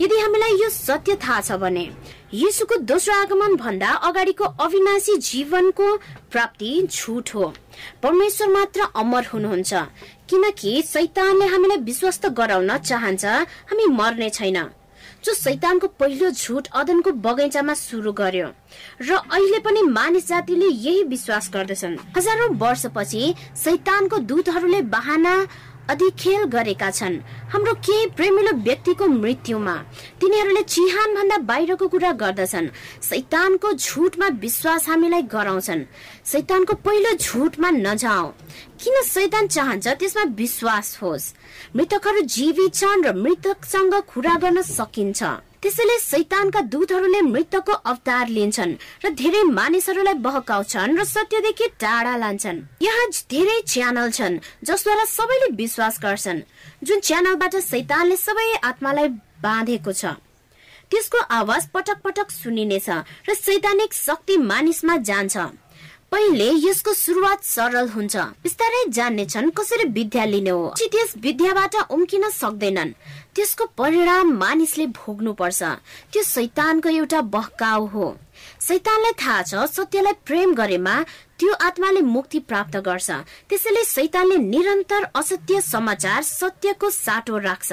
यदि हामीलाई यो सत्य थाहा छ भने यीशुको दोस्रो आगमन भन्दा अगाडिको अविनाशी जीवनको प्राप्ति झुट हो। परमेश्वर मात्र अमर हुनुहुन्छ किनकि सैतानले हामीलाई विश्वस्त गराउन चाहन्छ हामी मर्ने छैन। जो सैतानको पहिलो झुट अदनको बगैँचामा सुरु गर्यो। र अहिले पनि मानिस जातिले यही विश्वास गर्दछन्। हजारौं वर्षपछि सैतानको दूतहरूले बहाना अधिखेल गरेका छन्। हाम्रो केही प्रेमिलो व्यक्तिको मृत्युमा तिनीहरूले चिहान भन्दा बाहिरको कुरा गर्दछन्। सैतानको झुटमा विश्वास हामीलाई गराउँछन्। सैतानको पहिलो झुटमा नजाऊ किन सैतान चाहन्छ? त्यसमा विश्वास होस्। मृतकहरू जीवित छन् र मृतकसँग कुरा गर्न सकिन्छ। त्यसैले सैतानका दूतहरूले मृतकको अवतार लिन्छन् र धेरै मानिसहरूलाई बहकाउँछन् र सत्यदेखि टाढा लान्छन्। यहाँ धेरै च्यानल छन् जसद्वारा सबैले विश्वास गर्छन्। जुन च्यानलबाट सैतानले सबै आत्मालाई बाँधेको छ। त्यसको आवाज पटक पटक सुनिनेछ र सैद्धान्तिक शक्ति मानिसमा जान्छ। पहिले यसको सुरुवात सरल हुन्छ। बिस्तारै जान्नेछन् कसरी विद्या लिने हो। त्यस विद्याबाट उम्किन सक्दैनन्। त्यसको परिणाम मानिसले भोग्नु पर्छ त्यो शैतानको एउटा बहकाउ हो। शैतानलाई थाहा छ सत्यलाई प्रेम गरेमा त्यो आत्माले मुक्ति प्राप्त गर्छ। त्यसैले शैतानले निरन्तर असत्य समाचार सत्यको साटो राख्छ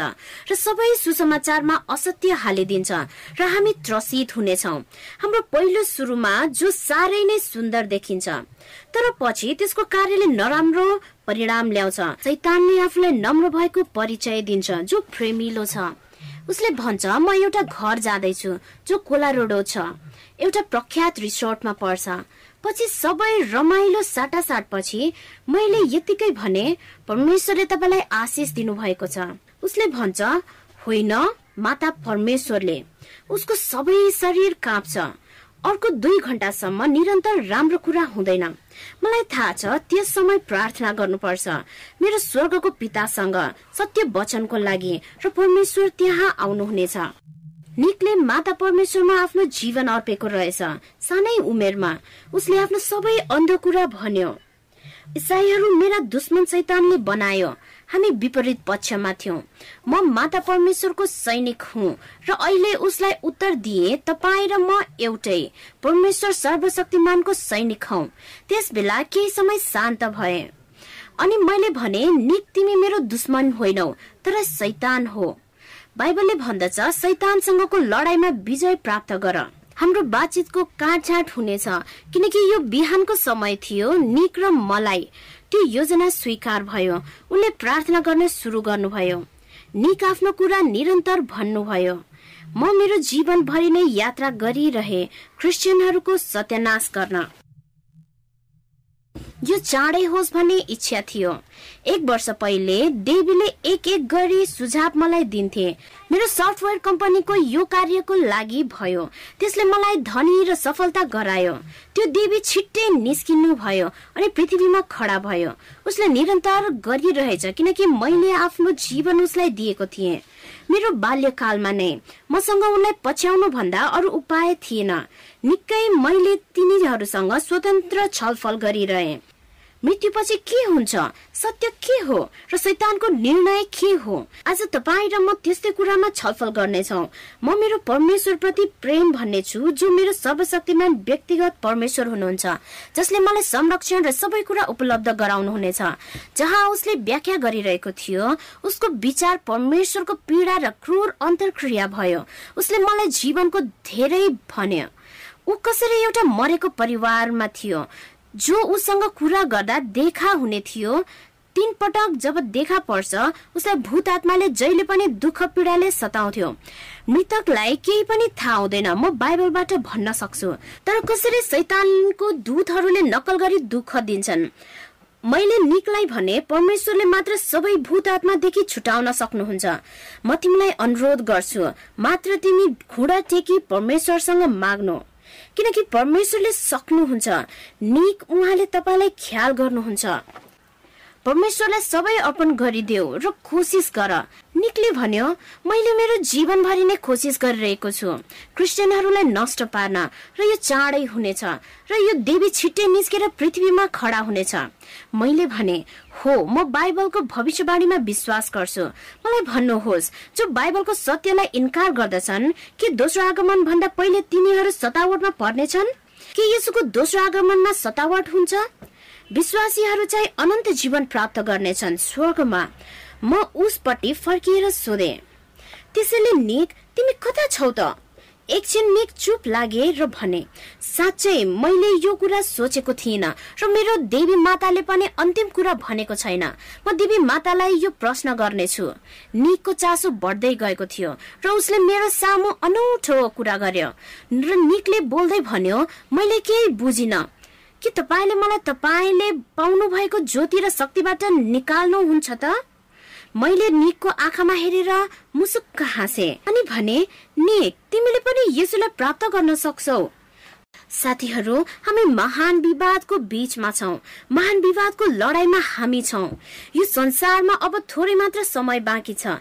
र सबै सुसमाचारमा असत्य हालिदिन्छ र हामी त्रसित हुनेछौँ। हाम्रो पहिलो सुरुमा जो साह्रै नै सुन्दर देखिन्छ तर पछि त्यसको कार्यले नराम्रो परिणाम ल्याउँछ। शैतानले आफूलाई नम्र भएको परिचय दिन्छ जो प्रेमिलो छ। उसले भन्छ म एउटा घर जाँदैछु जो कोलारोडो छ। एउटा प्रख्यात रिसोर्टमा पर्छ। पछि सबै रमाइलो साटासाट पछि मैले यतिकै भने परमेश्वरले तपाईँलाई आशिष दिनुभएको छ। उसले भन्छ होइन माता परमेश्वरले। उसको सबै शरीर काँप्छ। अर्को दुई घण्टासम्म निरन्तर राम्रो कुरा हुँदैन। मलाई थाहा छ त्यस समय प्रार्थना गर्नुपर्छ। मेरो स्वर्गको पितासँग सत्य वचनको लागि र परमेश्वर त्यहाँ आउनुहुनेछ। निकले माता परमेश्वरमा आफ्नो जीवन अर्पेको रहेछ सानै उमेरमा। उसले आफ्नो सबै अन्ध कुरा भन्यो इसाईहरू मेरा दुश्मन सैतानले बनायो हामी विपरीत पक्षमा थियौं। म माता परमेश्वरको सैनिक हुँ र अहिले उसलाई उत्तर दिए तपाईँ र म एउटै परमेश्वर सर्वशक्तिमानको सैनिक हौ। त्यस बेला केही समय शान्त भए। अनि मैले भने निक तिमी मेरो दुश्मन होइनौ तर सैतान हो। बाइबलले भन्दछ सैतानसँगको लडाईँमा विजय प्राप्त गर। हाम्रो बातचितको काटछाट हुनेछ किनकि यो बिहानको समय थियो निक र मलाई। त्यो योजना स्वीकार भयो उनले प्रार्थना गर्न सुरु गर्नुभयो। निक आफ्नो कुरा निरन्तर भन्नुभयो। म मेरो जीवनभरि नै यात्रा गरिरहे क्रिस्चियनहरूको सत्यानाश गर्न। यो चाँडै होस् भन्ने इच्छा थियो। एक वर्ष पहिले देवीले एक एक गरी सुझाव मलाई दिन्थे। मेरो सफ्टवेयर कम्पनीको यो कार्यको लागि भयो। त्यसले मलाई धनी र सफलता गरायो। त्यो देवी छिट्टै निस्किनु भयो अनि पृथ्वीमा खडा भयो। उसले निरन्तर गरिरहेछ किनकि मैले आफ्नो जीवन उसलाई दिएको थिएँ। मेरो बाल्यकालमा नै मसँग उनलाई पछ्याउनु भन्दा अरू उपाय थिएन। निकै मैले तिनीहरूसँग स्वतन्त्र छलफल गरिरहे। मृत्युपछि के हुन्छ? सत्य के हो? र शैतानको निर्णय के हो? आज तपाईँ र म त्यस्तै कुरामा छलफल गर्नेछौ। म मेरो परमेश्वर प्रति प्रेम भन्ने छु जो मेरो सर्वशक्तिमान व्यक्तिगत परमेश्वर हुनुहुन्छ जसले मलाई संरक्षण र सबै कुरा उपलब्ध गराउनु हुनेछ जहाँ उसले व्याख्या गरिरहेको थियो उसको विचार परमेश्वरको पीडा र क्रूर अन्तर्क्रिया भयो। उसले मलाई जीवनको धेरै भन्यो। ऊ कसरी एउटा मरेको परिवारमा थियो। जो उसँग कुरा गर्दा देखा हुने थियो तीन पटक जब देखा पर्छ उसलाई भूत आत्माले जहिले पनि दुःख पीडाले सताउँथ्यो। मृतकलाई केही पनि थाहा हुँदैन म बाइबलबाट भन्न सक्छु। तर कसरी शैतानको दूतहरूले नकल गरी दुःख दिन्छन्। मैले निकलाई भने परमेश्वरले मात्र सबै भूत आत्मादेखि छुटाउन सक्नुहुन्छ। म तिमीलाई अनुरोध गर्छु मात्र तिमी घुँडा टेकी परमेश्वरसँग माग्नु। किनकि परमेश्वरले सक्नुहुन्छ। निक उहाँले तपाईँलाई ख्याल गर्नुहुन्छ। परमेश्वरलाई सबै अर्पण गरिदेऊ र कोसिस गर। निकले भन्यो मैले मेरो जीवनभरि नै कोसिस गरिरहेको छु। क्रिस्चियनहरूलाई नष्ट पार्न र यो चाँडै हुनेछ र यो देवी छिट्टै निस्केर पृथ्वीमा खडा हुनेछ। मैले भने हो म बाइबलको भविष्यवाणीमा विश्वास गर्छु। मलाई भन्नुहोस् जो बाइबलको सत्यलाई इन्कार गर्दछन् के दोस्रो आगमन भन्दा पहिले तिनीहरू सतावटमा पर्नेछन्? के यसोको दोस्रो आगमनमा सतावट हुन्छ? विश्वासीहरू चाहिँ अनन्त जीवन प्राप्त गर्नेछन् स्वर्गमा। म उसपट्टि फर्किएर सोधे। त्यसैले निक तिमी कता छौ त? एकछिन निक चुप लागे र भने साँच्चै मैले यो कुरा सोचेको थिइनँ र मेरो देवी माताले पनि अन्तिम कुरा भनेको छैन। म देवी मातालाई यो प्रश्न गर्नेछु। निकको चासो बढ्दै गएको थियो र उसले मेरो सामु अनौठो कुरा गर्यो। र निकले बोल्दै भन्यो मैले केही बुझिन। के तपाईँले मलाई तपाईँले पाउनु भएको ज्योति र शक्तिबाट निकाल्नुहुन्छ त? मैले निकको आँखामा हेरेर मुसुक्क हाँसे अनि भने निक तिमीले पनि यसुलाई प्राप्त गर्न सक्छौ। साथीहरू हामी महान विवादको बीचमा छौँ। महान विवादको लडाईँमा हामी छौँ। यो संसारमा अब थोरै मात्र समय बाँकी छ।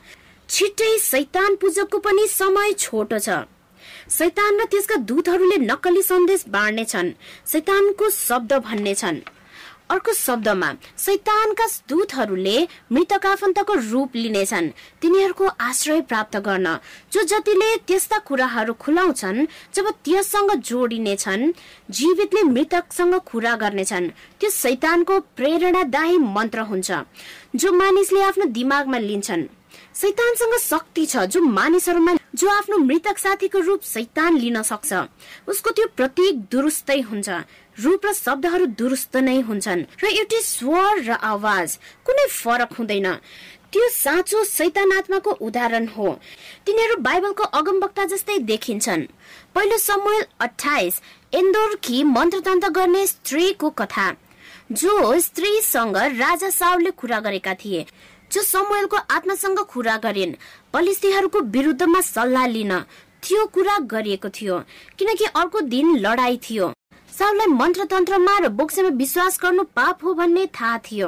छिट्टै सैतान पूजकको पनि समय छोटो छ। शैतान र त्यसका दूतहरूले नक्कली सन्देश बाँड्नेछन्। शैतानको शब्द भन्नेछन्। अर्को शब्दमा शैतानका दूतहरूले मृतक आफन्तको रूप लिनेछन्। तिनीहरूको आश्रय प्राप्त गर्न। जो जतिले त्यस्ता कुराहरू खुलाउँछन् जब त्यससँग जोडिनेछन् जीवितले मृतकसँग कुरा गर्नेछन् त्यो शैतानको प्रेरणादायी मन्त्र हुन्छ। जो मानिसले आफ्नो दिमागमा लिन्छन्। शैतानसँग शक्ति छ जो मानिसहरूमा जो आफ्नो मृतक साथीको रूप शैतान लिन सक्छ। उसको त्यो प्रतीक दुरुस्तै हुन्छ। रूप र शब्दहरू दुरुस्त नै हुन्छन्। र एउटै स्वर र आवाज कुनै फरक हुँदैन। त्यो साँचो शैतान आत्माको उदाहरण हो। तिनीहरू बाइबलको अगमवक्ता जस्तै देखिन्छन्। पहिलो समूह अठाइस इन्दोरकी मन्त्रतन्त्र गर्ने स्त्रीको कथा। जो स्त्रीसँग राजा साउले कुरा गरेका थिए। जो समूहको आत्मासँग कुरा गरिन्। पलिस्तीहरूको विरुद्धमा सल्लाह लिन त्यो कुरा गरिएको थियो किनकि अर्को दिन लडाई थियो। साउलाई मन्त्रतन्त्रमा र बोक्सेमा विश्वास गर्नु पाप हो भन्ने थाहा थियो।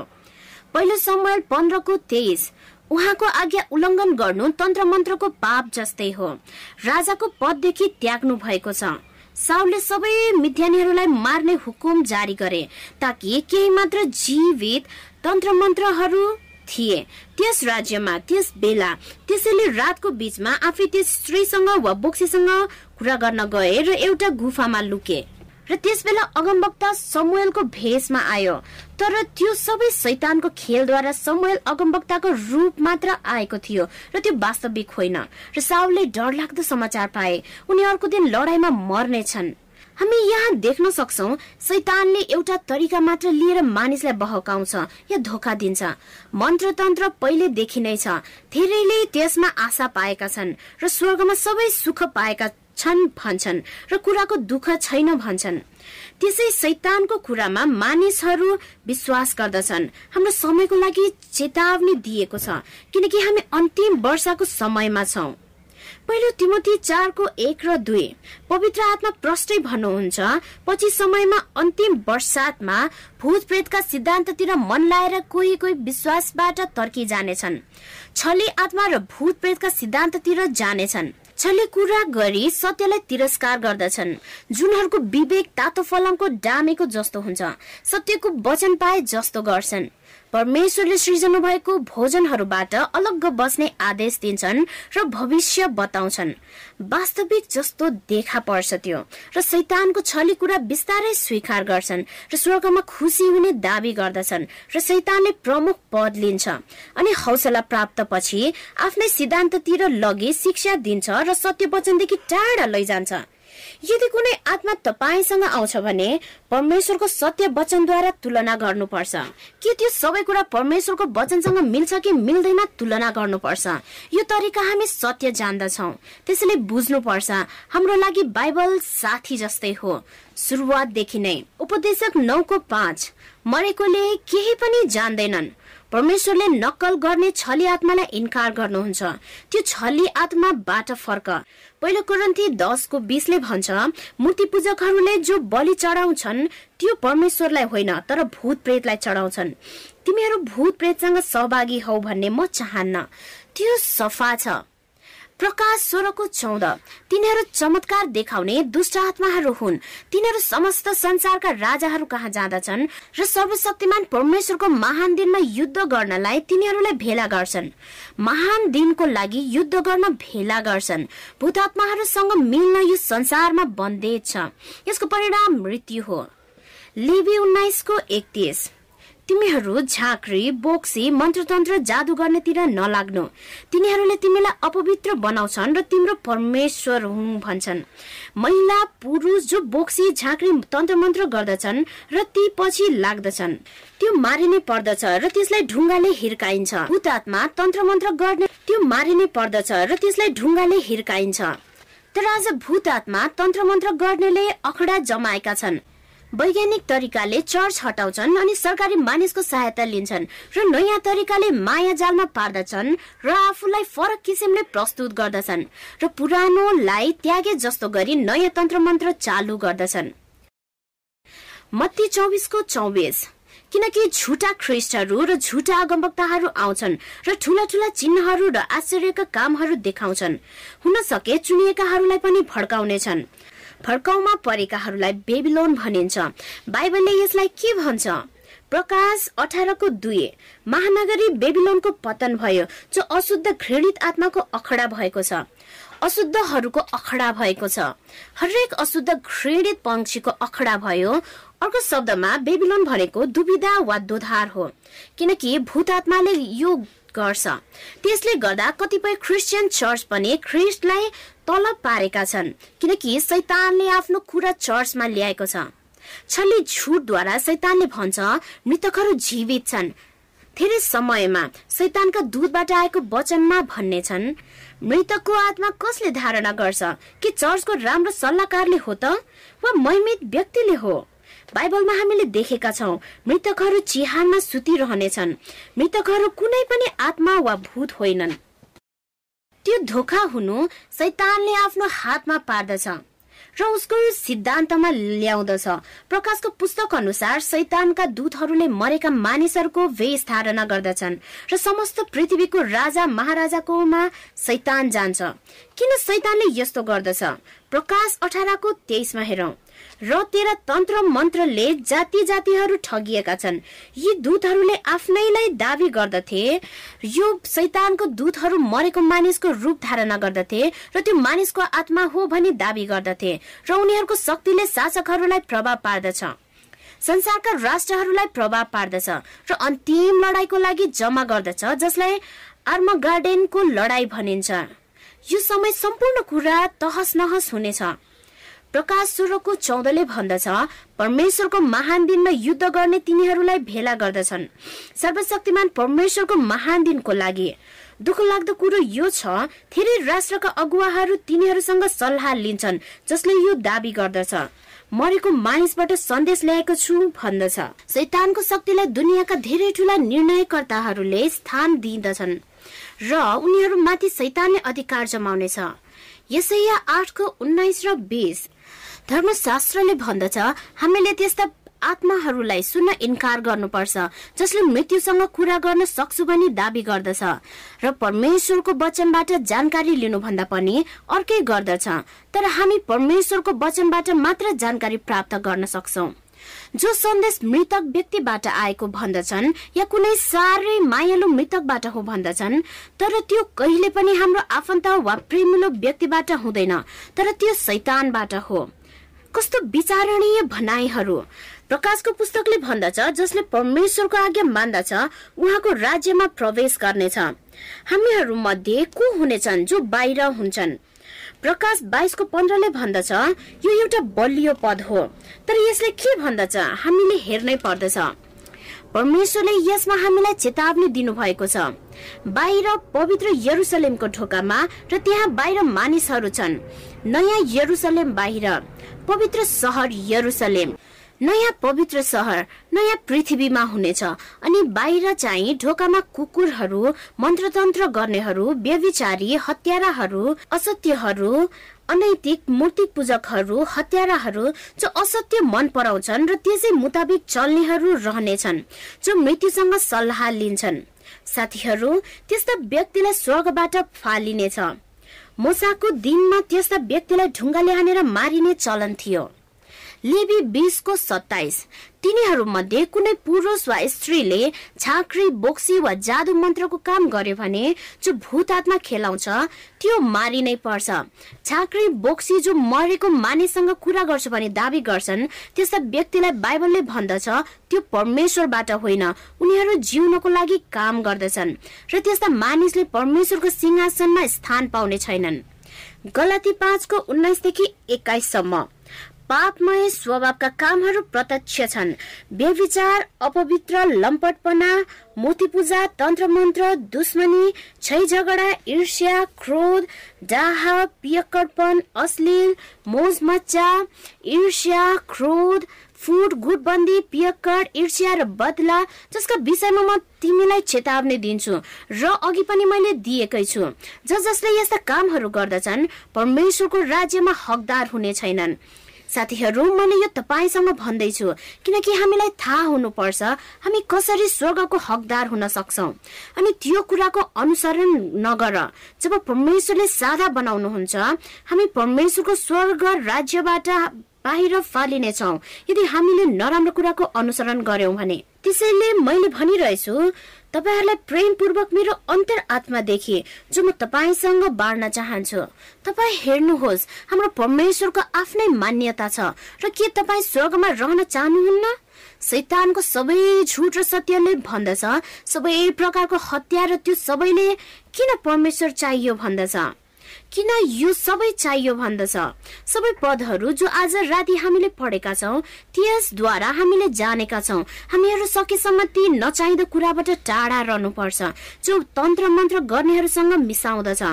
पहिलो समूह पन्ध्रको तेइस उहाँको आज्ञा उल्लङ्घन गर्नु तन्त्र मन्त्रको पाप जस्तै हो। राजाको पददेखि त्याग्नु भएको छ। साउले सबै मिथ्यानीहरूलाई मार्ने हुकुम जारी गरे ताकि केही मात्र जीवित तन्त्र मन्त्रहरू थिए। त्यस राज्यमा त्यस बेला त्यसैले रातको बीचमा आफै त्यस स्त्रीसँग वा बोक्सीसँग कुरा गर्न गए र एउटा गुफामा लुके। र त्यस बेला अगमवक्ता समूहलको भेषमा आयो। तर त्यो सबै शैतानको खेलद्वारा समूहल अगमवक्ताको रूप मात्र आएको थियो र त्यो वास्तविक होइन। र साउलले डरलाग्दो समाचार पाए। उनी अर्को दिन लडाईँमा मर्नेछन्। हामी यहाँ देख्न सक्छौ शैतानले एउटा तरिका मात्र लिएर मानिसलाई बहकाउँछ या धोका दिन्छ। मन्त्रतन्त्र पहिलेदेखि नै छ। धेरैले त्यसमा आशा पाएका छन् र स्वर्गमा सबै सुख पाएका छन् भन्छन् र कुराको दुःख छैन भन्छन्। त्यसै शैतानको कुरामा मानिसहरू विश्वास गर्दछन्। हाम्रो समयको लागि चेतावनी दिएको छ किनकि हामी अन्तिम वर्षको समयमा छौँ। पहिलो तिमोथी चारको एक र दुई। पवित्र आत्मा प्रष्टै भन्नुहुन्छ पछि समयमा अन्तिम वर्षातमा भूत प्रेतका सिद्धान्ततिर मन लाएर कोही कोही विश्वासबाट तर्की जानेछन् छली आत्मा र भूत प्रेतका सिद्धान्ततिर जानेछन्। छले कुरा गरी सत्यलाई तिरस्कार गर्दछन्। जुनहरूको विवेक तातो फलामको डामेको जस्तो हुन्छ। सत्यको वचन पाए जस्तो गर्छन्। परमेश्वरले सृजना भएको भोजनहरूबाट अलग्ग बस्ने आदेश दिन्छन् र भविष्य बताउँछन्। वास्तविक जस्तो देखा पर्छ त्यो र शैतानको छली कुरा बिस्तारै स्वीकार गर्छन् र स्वर्गमा खुसी हुने दावी गर्दछन् र शैतानले प्रमुख पद लिन्छ अनि हौसला प्राप्त पछि आफ्नै सिद्धान्ततिर लगे शिक्षा दिन्छ र सत्य वचनदेखि टाढा लैजान्छ। यदि कुनै आत्मा तपाईँसँग आउँछ भने परमेश्वरको सत्य वचनद्वारा तुलना गर्नुपर्छ। के त्यो सबै कुरा परमेश्वरको वचनसँग मिल्छ कि मिल्दैन तुलना गर्नुपर्छ? यो तरिका हामी सत्य जान्दछौ। त्यसैले बुझ्नुपर्छ हाम्रो लागि बाइबल साथी जस्तै हो। सुरुवातदेखि नै उपदेशक नौको पाँच मरेकोले केही पनि जान्दैनन्। परमेश्वरले नक्कल गर्ने छली आत्मालाई इन्कार गर्नुहुन्छ। त्यो छली आत्माबाट फर्क। पहिलो कुरन्ती दसको बिसले भन्छ मूर्ति पूजकहरूले जो बलि चढाउँछन् त्यो परमेश्वरलाई होइन तर भूत प्रेतलाई चढाउँछन्। तिमीहरू भूत प्रेतसँग सहभागी हौ भन्ने म चाहन्न। त्यो सफा छ। प्रकाश सोह्रको चौध। तिनीहरू चमत्कार देखाउने दुष्ट आत्माहरू हुन्। तिनीहरू समस्त संसारका राजाहरू कहाँ जाँदछन् र सर्वशक्तिमान परमेश्वरको महान दिनमा युद्ध गर्नलाई तिनीहरूलाई भेला गर्छन्। महान दिनको लागि युद्ध गर्न भेला गर्छन्। भूतात्माहरूसँग मिल्न यो संसारमा बन्देज छ यसको परिणाम मृत्यु हो। लिबी उन्नाइसको एकतिस। तिमीहरू झाँक्री बोक्सी मन्त्रतन्त्र जादु गर्नेतिर नलाग्नु। तिनीहरूले तिमीलाई अपवित्र बनाउँछन् र तिम्रो परमेश्वर हुन् भन्छन्। महिला पुरुष जो बोक्सी झाँक्री तन्त्र मन्त्र गर्दछन् र ती पछि लाग्दछन्। त्यो मारिनै पर्दछ र त्यसलाई ढुङ्गाले हिर्काइन्छ। भूतात्मा तन्त्र मन्त्र गर्ने त्यो मारिनै पर्दछ र त्यसलाई ढुङ्गाले हिर्काइन्छ। तर आज भूतात्मा तन्त्र मन्त्र गर्नेले अखडा जमाएका छन्। वैज्ञानिक तरिकाले चर्च हटाउँछन् अनि सरकारी मानिसको सहायता लिन्छन् र नयाँ तरिकाले माया जालमा पार्दछन् र आफूलाई फरक किसिमले प्रस्तुत गर्दछन् र पुरानोलाई त्यागे जस्तो गरी नयाँ तन्त्र मन्त्र चालु गर्दछन्। मत्ती चौबिसको चौबिस। किनकि झुटा ख्रिस्टहरू र झुटा अगमवक्ताहरू आउँछन् र ठूला ठूला चिन्हहरू र आश्चर्यका कामहरू देखाउँछन्। हुन सके चुनिएकाहरूलाई पनि भड्काउनेछन्। भड्काउमा परेकाहरूलाई बेबिलोन भनिन्छ। बाइबलले यसलाई के भन्छ? प्रकाश अठारको दुई। महानगरी बेबिलोनको पतन भयो जो अशुद्ध घृणित आत्माको अखडा भएको छ। अशुद्धहरूको अखडा भएको छ। हरेक अशुद्ध घृणित पंक्षीको अखडा भयो। अर्को शब्दमा बेबिलोन भनेको दुविधा वा दोधार हो। किनकि भूत आत्माले यो गर्छ। त्यसले गर्दा कतिपय क्रिस्चियन चर्च पनि ख्रिस्टलाई तलब पारेका छन् किनकि सैतानले आफ्नो कुरा चर्चमा ल्याएको छ। छल्ली झुटद्वारा सैतानले भन्छ मृतकहरू जीवित छन्। धेरै समयमा सैतानका दूधबाट आएको वचनमा भन्ने छन् मृतकको आत्मा कसले धारणा गर्छ कि चर्चको राम्रो सल्लाहकारले हो त? वा महिमित व्यक्तिले हो? बाइबलमा हामीले देखेका छौँ मृतकहरू चिहानमा सुतिरहनेछन्। मृतकहरू कुनै पनि आत्मा वा भूत होइनन्। त्यो धोका हुनु सैतानले आफ्नो हातमा पार्दछ र उसको सिद्धान्तमा ल्याउँदछ। प्रकाशको पुस्तक अनुसार सैतानका दूतहरूले मरेका मानिसहरूको वेश धारणा गर्दछन् र समस्त पृथ्वीको राजा महाराजाकोमा सैतान जान्छ। किन सैतानले यस्तो गर्दछ? प्रकाश अठारको तेइसमा हेरौं। र तेरा तन्त्र मन्त्रले जाति जातिहरू ठगिएका छन्। यी दूतहरूले आफ्नैलाई दावी गर्दथे। यो सैतानको दूतहरू मरेको मानिसको रूप धारणा गर्दथे र त्यो मानिसको आत्मा हो भनी दावी गर्दथे र उनीहरूको शक्तिले शासकहरूलाई प्रभाव पार्दछ। संसारका राष्ट्रहरूलाई प्रभाव पार्दछ र अन्तिम लडाईँको लागि जम्मा गर्दछ जसलाई आर्म गार्डेनको लडाई भनिन्छ। यो समय सम्पूर्ण कुरा तहस नहस हुनेछ। प्रकाश सोह्रको चौधले भन्दछ परमेश्वरको महान दिनमा युद्ध गर्ने तिनीहरूलाई भेला गर्दछन्। सर्वशक्तिमान परमेश्वरको महान दिनको लागि। दुःख लाग्दो कुरो यो छ धेरै राष्ट्रका अगुवाहरू तिनीहरूसँग सल्लाह लिन्छन् जसले यो दावी गर्दछ। मरेको मानिसबाट सन्देश ल्याएको छु भन्दछ। शैतानको शक्तिलाई दुनियाँका धेरै ठूला निर्णयकर्ताहरूले स्थान दिँदछन् र उनीहरूमाथि शैतानले अधिकार जमाउनेछ। यसैया आठको उन्नाइस र बिस धर्मशास्त्रले भन्दछ हामीले त्यस्ता आत्माहरूलाई सुन्न इन्कार गर्नुपर्छ जसले मृत्युसँग कुरा गर्न सक्छु भनी दावी गर्दछ। र परमेश्वरको वचनबाट जानकारी लिनुभन्दा पनि अर्कै गर्दछ तर हामी परमेश्वरको वचनबाट मात्र जानकारी प्राप्त गर्न सक्छौ। जो सन्देश मृतक व्यक्तिबाट आएको भन्दछन् या कुनै साह्रै मायालु मृतकबाट हो भन्दछन् तर त्यो कहिले पनि हाम्रो आफन्त वा प्रेमिलो व्यक्तिबाट हुँदैन तर त्यो शैतानबाट हो। कस्तो विचारणीय भनाइहरू। प्रकाशको पुस्तकले भन्दछ जसले परमेश्वरको आज्ञा मान्दछ उहाँको राज्यमा प्रवेश गर्नेछ। हामीहरू मध्ये को हुनेछन् जो बाहिर हुन्छन्? प्रकाश बाइसको पन्ध्रले भन्दछ यो एउटा बलियो पद हो। तर यसले के भन्दछ? हामीले हेर्नै पर्दछ। परमेश्वरले यसमा हामीलाई चेतावनी दिनुभएको छ। बाहिर पवित्र यरुसलेमको ढोकामा र त्यहाँ बाहिर मानिसहरू छन्। नयाँ यरुसलेम बाहिर। पवित्र सहर यरुसलेम। नयाँ पवित्र सहर नयाँ पृथ्वीमा हुनेछ अनि बाहिर चाहिँ ढोकामा कुकुरहरू मन्त्रतन्त्र गर्नेहरू व्यविचारी हत्याराहरू असत्यहरू अनैतिक मूर्ति पूजकहरू हत्याराहरू जो असत्य मन पराउँछन् र त्यसै मुताबिक चल्नेहरू रहनेछन् जो मृत्युसँग सल्लाह लिन्छन्। साथीहरू त्यस्ता व्यक्तिलाई स्वर्गबाट फालिनेछ। मोसाको दिनमा त्यस्ता व्यक्तिलाई ढुङ्गाले हानेर मारिने चलन थियो। लेबी बिसको सत्ताइस। तिनीहरू मध्ये कुनै पुरुष वा स्त्रीले झाँक्री बोक्सी वा जादु मन्त्रको काम गर्यो भने जो भूत आत्मा खेलाउँछ त्यो मारिनै पर्छ। झाँक्री बोक्सी जो मरेको मानिससँग कुरा गर्छ भने दावी गर्छन् त्यस्ता व्यक्तिलाई बाइबलले भन्दछ त्यो परमेश्वरबाट होइन। उनीहरू जिउनको लागि काम गर्दछन् र त्यस्ता मानिसले परमेश्वरको सिंहासनमा स्थान पाउने छैनन्। गलती पाँचको उन्नाइसदेखि एक्काइससम्म। पापमय स्वभावका कामहरू प्रत्यक्ष छन्। व्यविचार अपवित्र लम्पटपना मूर्ति पूजा तन्त्र मन्त्र दुश्मनी छै झगडा ईर्ष्या क्रोध डाह पियकरपन अश्लील मोज मच्चा ईर्ष्या क्रोध फुड गुटबन्दी पियक्कड ईर्ष्या र बदला जसका विषयमा म तिमीलाई चेतावनी दिन्छु र अघि पनि मैले दिएकै छु। ज जसले यस्ता कामहरू गर्दछन् परमेश्वरको राज्यमा हकदार हुने छैनन्। साथीहरू मैले यो तपाईँसँग भन्दैछु किनकि हामीलाई थाहा हुनुपर्छ हामी कसरी स्वर्गको हकदार हुन सक्छौ। अनि त्यो कुराको अनुसरण नगर। जब परमेश्वरले सादा बनाउनुहुन्छ हामी परमेश्वरको स्वर्ग राज्यबाट बाहिर फालिनेछौ। यदि हामीले नराम्रो कुराको अनुसरण गर्यौं भने त्यसैले मैले भनिरहेछु तपाईँहरूलाई प्रेमपूर्वक मेरो अन्तर आत्मादेखि जो म तपाईँसँग बाँड्न चाहन्छु। तपाईँ हेर्नुहोस् हाम्रो परमेश्वरको आफ्नै मान्यता छ र के तपाईँ स्वर्गमा रहन चाहनुहुन्न? शैतानको सबै झुट र सत्यले भन्दछ सबै प्रकारको हत्या र त्यो सबैले किन परमेश्वर चाहियो भन्दछ? किन यो सबै चाहियो भन्दछ? सबै पदहरू जो आज राति हामीले पढेका छौँ त्यसद्वारा हामीले जानेका छौँ। हामीहरू सकेसम्म ती नचाहिँदो कुराबाट टाढा रहनुपर्छ जो तन्त्र मन्त्र गर्नेहरूसँग मिसाउँदछ।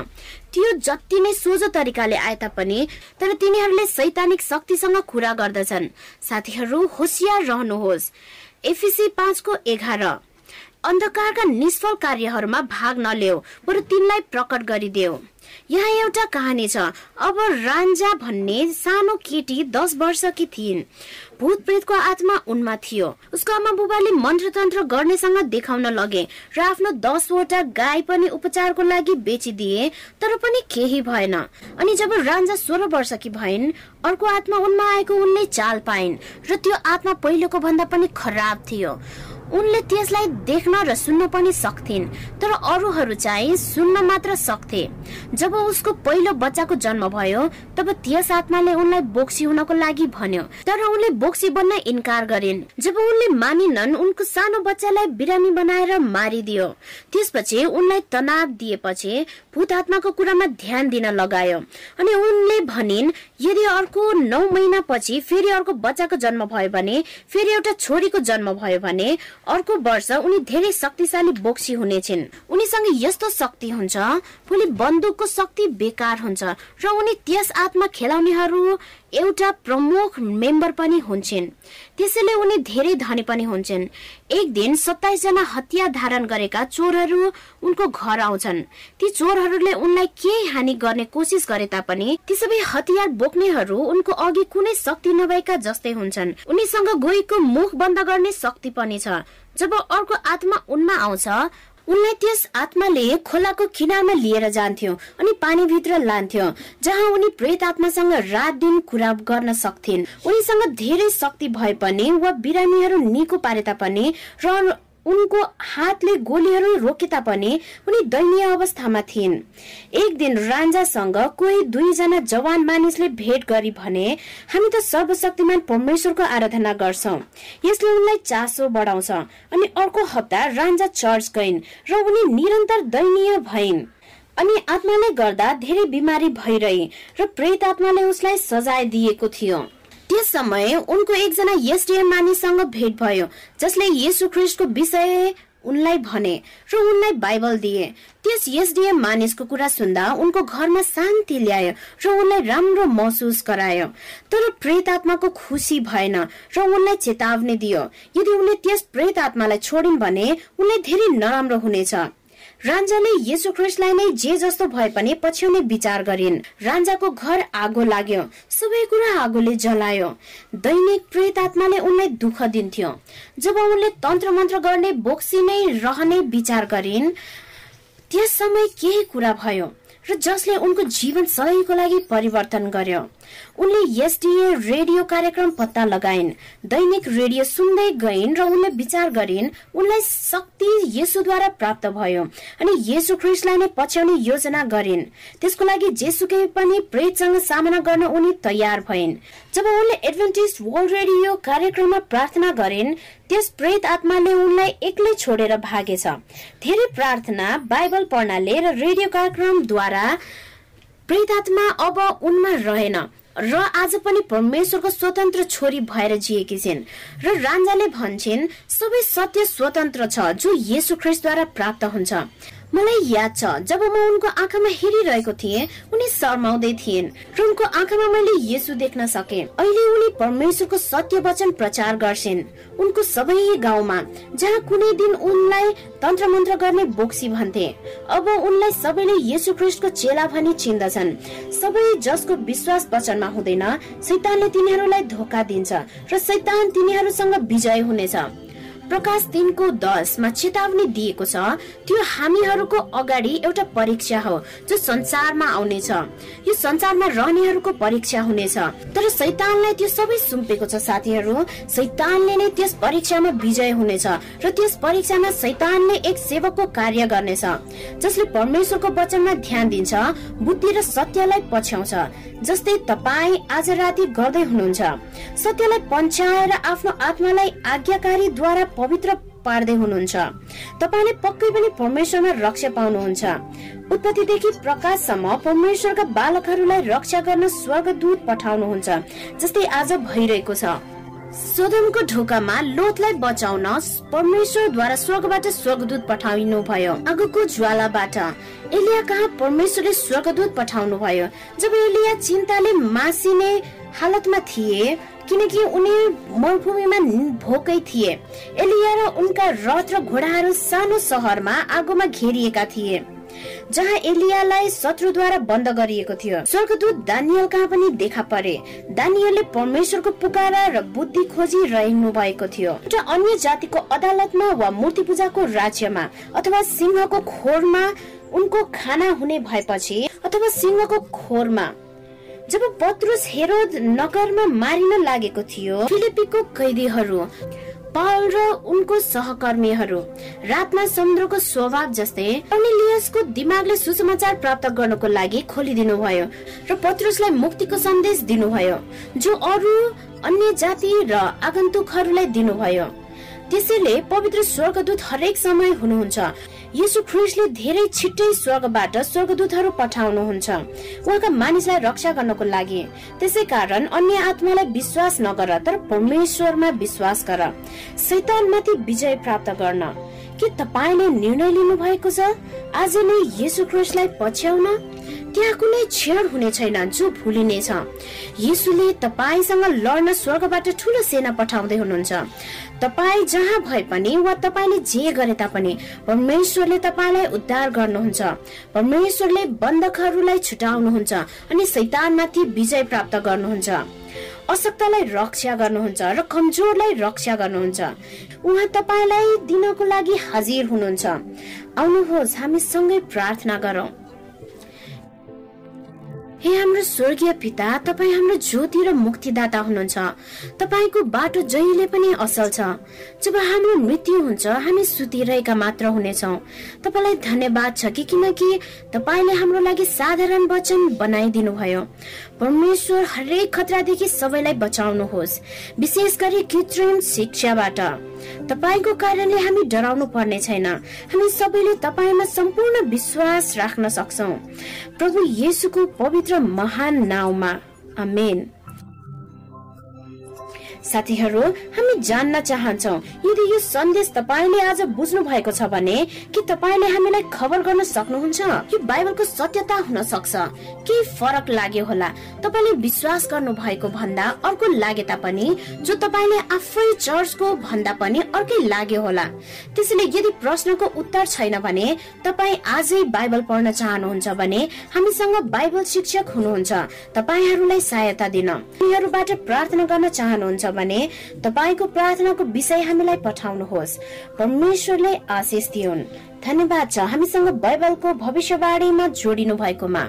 त्यो जति नै सोझो तरिकाले आए तापनि तर तिनीहरूले सैद्धान्तिक शक्तिसँग कुरा गर्दछन्। साथीहरू होसियार रहनुहोस्। एफिसी पाँचको एघार। अन्धकारका निष्फल कार्यहरूमा भाग नलेऊ बरु तिनलाई प्रकट गरिदेऊ। यहाँ एउटा कहानी छ। अब रान्जा भन्ने सानो केटी दस वर्षकी थिइन्। भूत प्रेतको आत्मा उनमा थियो। उसको आमा बुबाले मन्त्र तन्त्र गर्नेसँग देखाउन लगे र आफ्नो दसवटा गाई पनि उपचारको लागि बेचिदिए तर पनि केही भएन। अनि जब रान्जा सोह्र वर्षकी भइन् अर्को आत्मा उनमा आएको उनले चाल पाइन् र त्यो आत्मा पहिलेको भन्दा पनि खराब थियो। उनले त्यसलाई देख्न र सुन्न पनि सक्थिन् तर अरूहरू चाहिँ सुन्न मात्र सक्थे। जब उसको पहिलो बच्चाको जन्म भयो तब त्यस आत्माले उनलाई बोक्सी हुनको लागि भन्यो। तर उनले बोक्सी बन्न इन्कार गरिन्। जब उनले मानिनन् उनको सानो बच्चालाई बिरामी बनाएर मारिदियो। त्यसपछि उनलाई तनाव दिएपछि भूत आत्माको कुरामा ध्यान दिन लगायो। अनि उनले भनिन् यदि अर्को नौ महिनापछि फेरि अर्को बच्चाको जन्म भयो भने फेरि एउटा छोरीको जन्म भयो भने अर्को वर्ष उनी धेरै शक्तिशाली बोक्सी हुनेछिन्। उनीसँग यस्तो शक्ति हुन्छ भोलि बन्दुकको शक्ति बेकार हुन्छ र उनी त्यस आत्मा खेलाउनेहरू एउटा प्रमुख मेम्बर पनि हुन्छन्। त्यसैले उनी धेरै धनी पनि हुन्छन्। एक दिन सत्ताइस जना हतियार धारण गरेका चोरहरू उनको घर आउँछन्। ती चोरहरूले उनलाई केही हानि गर्ने कोसिस गरे तापनि ती सबै हतियार बोक्नेहरू उनको अघि कुनै शक्ति नभएका जस्तै हुन्छन्। उनीसँग गोहीको मुख बन्द गर्ने शक्ति पनि छ। जब अर्को आत्मा उनमा आउँछ उनलाई त्यस आत्माले खोलाको किनारमा लिएर जान्थ्यो अनि पानीभित्र लान्थ्यो जहाँ उनी प्रेत आत्मासँग रात दिन कुरा गर्न सक्थिन्। उनीसँग धेरै शक्ति भए पनि वा बिरामीहरू निको पारे तापनि र उनको हातले गोलीहरू रोके तापनि उनी दयनीय अवस्थामा थिइन्। एक दिन रान्जासँग कोही दुईजना जवान मानिसले भेट गरी भने हामी त सर्वशक्तिमान परमेश्वरको आराधना गर्छौ। यसले उनलाई चासो बढाउँछ अनि अर्को हप्ता रान्जा चर्च गइन् र उनी निरन्तर दयनीय भइन्। अनि आत्माले गर्दा धेरै बिमारी भइरहे र प्रेत आत्माले उसलाई सजाय दिएको थियो। त्यस समय उनको एकजना एसडिएम मानिससँग भेट भयो जसले येसु ख्रिस्टको विषय उनलाई भने र उनलाई बाइबल दिए। त्यस एसडिएम मानिसको कुरा सुन्दा उनको घरमा शान्ति ल्यायो र उनलाई राम्रो महसुस गरायो। तर प्रेत आत्माको खुसी भएन र उनलाई चेतावनी दियो। यदि उनले त्यस प्रेत आत्मालाई छोडिन् भने उनलाई धेरै नराम्रो हुनेछ। रान्जाले यसो ख्रिस्टलाई नै जे जस्तो भए पनि पछ्याउने विचार गरिन्। रान्जाको घर आगो लाग्यो। सबै कुरा आगोले जलायो। दैनिक प्रेत आत्माले उनलाई दुःख दिन्थ्यो। जब उनले तन्त्र मन्त्र गर्ने बोक्सी नै रहने विचार गरिन् त्यस समय केही कुरा भयो र जसले उनको जीवन सधैँको लागि परिवर्तन गर्यो। उनले एसडिए रेडियो कार्यक्रम पत्ता लगाइन्। दैनिक रेडियो सुन्दै गइन् र उनले विचार गरिन् उनलाई शक्ति येसुद्वारा प्राप्त भयो अनि येसु ख्रिस्टलाई नै पछ्याउने योजना गरिन्। त्यसको लागि जेसुकै पनि प्रेतसँग सामना गर्न उनी तयार भइन्। जब उनले एडभेन्टिस्ट वर्ल्ड रेडियो कार्यक्रममा प्रार्थना गरिन् त्यस प्रेत आत्माले उनलाई एक्लै छोडेर भागेछ। धेरै प्रार्थना बाइबल पढ्नाले र रेडियो कार्यक्रमद्वारा प्रेत आत्मा अब उनमा रहेन। र आज पनि परमेश्वरको स्वतन्त्र छोरी भएर जिएकी छिन्। र राजाले भन्छन् सबै सत्य स्वतन्त्र छ जो येसु ख्रिस्टद्वारा प्राप्त हुन्छ। मलाई याद छ जब म उनको आँखामा हेरिरहेको थिएँ उनी शर्माउँदै थिइन् र उनको आँखामा मैले येसु देख्न सके। अहिले उनी परमेश्वरको सत्य वचन प्रचार गर्छिन्। उनको सबै गाउँमा जहाँ कुनै दिन उनलाई तन्त्र मन्त्र गर्ने बोक्सी भन्थे अब उनलाई सबैले येसु ख्रिस्टको चेला भनी चिन्दछन्। सबै जसको विश्वास वचनमा हुँदैन सैतानले तिनीहरूलाई धोका दिन्छ र सैतान तिनीहरूसँग विजय हुनेछ। प्रकाश तिनको दसमा चेतावनी दिएको छ त्यो हामीहरूको अगाडि एउटा परीक्षा हो जो संसारमा आउनेछ। यो संसारमा रहनेहरूको परीक्षा हुनेछ। तर सैतानलाई त्यो सबै सुम्पेको छ साथीहरू। सैतानले नै त्यस परीक्षामा विजय हुनेछ र त्यस परीक्षामा सैतानले एक सेवकको कार्य गर्नेछ जसले परमेश्वरको वचनमा ध्यान दिन्छ बुद्धि र सत्यलाई पछ्याउँछ जस्तै तपाईँ आज राति गर्दै हुनुहुन्छ। सत्यलाई पन्छाएर आफ्नो आत्मालाई आज्ञाकारीद्वारा पवित्र पार्दै हुनुहुन्छ। तपाईँले पक्कै पनि परमेश्वरमा रक्षा पाउनुहुन्छ। उत्पत्तिदेखि प्रकाशसम्म परमेश्वरका बालकहरूलाई रक्षा गर्न स्वर्गदूत पठाउनुहुन्छ जस्तै आज भइरहेको छ। सोदमको ढोकामा लोतलाई बचाउन परमेश्वरद्वारा स्वर्गबाट स्वर्गदूत पठाइनु भयो आगोको ज्वालाबाट एलिया कहाँ परमेश्वरले स्वर्गदूत पठाउनु भयो जब एलिया चिन्ताले मासिने हालतमा थिए किनकि उनी मरुभूमिमा भोकै थिए। एलिया र उनका रथ र घोडाहरू सानो सहरमा आगोमा घेरिएका थिए जहाँ एलियालाई शत्रुद्वारा बन्द गरिएको थियो। स्वर्गदूत दानियल कहाँ पनि देखा परे दानियलले परमेश्वरको पुकारा र बुद्धि खोजी रहनु भएको थियो। एउटा अन्य जातिको अदालतमा वा मूर्ति पूजाको राज्यमा अथवा सिंहको खोरमा उनको खाना हुने भएपछि अथवा सिंहको खोरमा जब पत्रुस हेरोद नगरमा मारिन लागेको थियो फिलिपीको कैदीहरू पाल र उनको सहकर्मीहरू रातमा समुद्रको स्वभाव जस्तै कर्नेलियसको दिमागले सुसमाचार प्राप्त गर्नको लागि खोलिदिनु भयो र पत्रुसलाई मुक्तिको सन्देश दिनुभयो जो अरू अन्य जाति र आगन्तुकहरूलाई दिनुभयो। त्यसैले पवित्र स्वर्गदूत हरेक समय हुनुहुन्छ। यसो ख्रिस्टले धेरै छिट्टै स्वर्गबाट स्वर्गदूतहरू पठाउनुहुन्छ। उहाँका मानिसलाई रक्षा गर्नको लागि। त्यसै कारण अन्य आत्मालाई विश्वास नगर तर परमेश्वरमा विश्वास गर। शैतानमाथि विजय प्राप्त गर्न। के तपाईँले निर्णय लिनु भएको छ? आज नै यसु ख्रिस्टलाई पछ्याउन? त्यहाँ कुनै क्षण हुने छैन जो भुलिनेछ यीशुले तपाईँसँग लड्न स्वर्गबाट ठुलो सेना पठाउँदै हुनुहुन्छ। तपाईँ जहाँ भए पनि वा तपाईँले जे गरे तापनि परमेश्वरले तपाईँलाई उद्धार गर्नुहुन्छ। परमेश्वरले बन्धकहरूलाई छुटाउनुहुन्छ अनि शैतानमाथि विजय प्राप्त गर्नुहुन्छ। अशक्तलाई रक्षा गर्नुहुन्छ र कमजोरलाई रक्षा गर्नुहुन्छ। उहाँ तपाईँलाई दिनको लागि हाजिर हुनुहुन्छ। आउनुहोस् हामी सँगै प्रार्थना गरौँ। हे हाम्रो स्वर्गीय पिता तपाईँ हाम्रो ज्योति र मुक्तिदाता हुनुहुन्छ। तपाईँको बाटो जहिले पनि असल छ। जब हाम्रो मृत्यु हुन्छ हामी सुतिरहेका मात्र हुनेछौँ। तपाईँलाई धन्यवाद छ कि किनकि तपाईँले हाम्रो लागि साधारण वचन बनाइदिनु भयो परमेश्वर हरेक खतरादेखि सबैलाई बचाउनुहोस्। विशेष गरी कृत्रिम शिक्षाबाट। तपाईँको कारणले हामी डराउनु पर्ने छैन। हामी सबैले तपाईँमा सम्पूर्ण विश्वास राख्न सक्छौ। प्रभु येसुको पवित्र महान नाउँमा। अमेन साथीहरू हामी जान्न चाहन्छौ। यदि यो सन्देश तपाईँले आज बुझ्नु भएको छ भने के तपाईँले हामीलाई खबर गर्न सक्नुहुन्छ? यो बाइबलको सत्यता हुन सक्छ। के फरक लाग्यो होला। तपाईँले विश्वास गर्नु भएको भन्दा अर्को लागे तापनि जो तपाईँले आफै चर्चको भन्दा पनि अर्कै लाग्यो होला। त्यसैले यदि प्रश्नको उत्तर छैन भने तपाईँ आजै बाइबल पढ्न चाहनुहुन्छ भने हामीसँग बाइबल शिक्षक हुनुहुन्छ। तपाईँहरूलाई सहायता दिन। उनीहरूबाट प्रार्थना गर्न चाहनुहुन्छ भने तपाईँको प्रार्थनाको विषय हामीलाई पठाउनुहोस्। परमेश्वरले आशिष दिउन्। धन्यवाद छ हामीसँग बाइबलको भविष्यवाणीमा जोडिनु भएकोमा।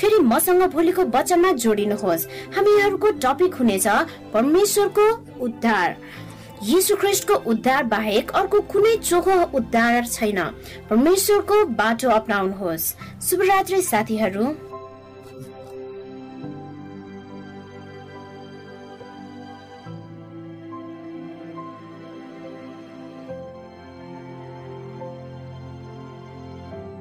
फेरि मसँग भोलिको वचनमा जोडिनुहोस्। हामीहरूको टपिक हुनेछ परमेश्वरको उद्धार। यीशु ख्रिस्टको उद्धार बाहेक अर्को कुनै चोखो उद्धार छैन। परमेश्वरको बाटो अपनाउनुहोस्। शुभरात्रि साथीहरू।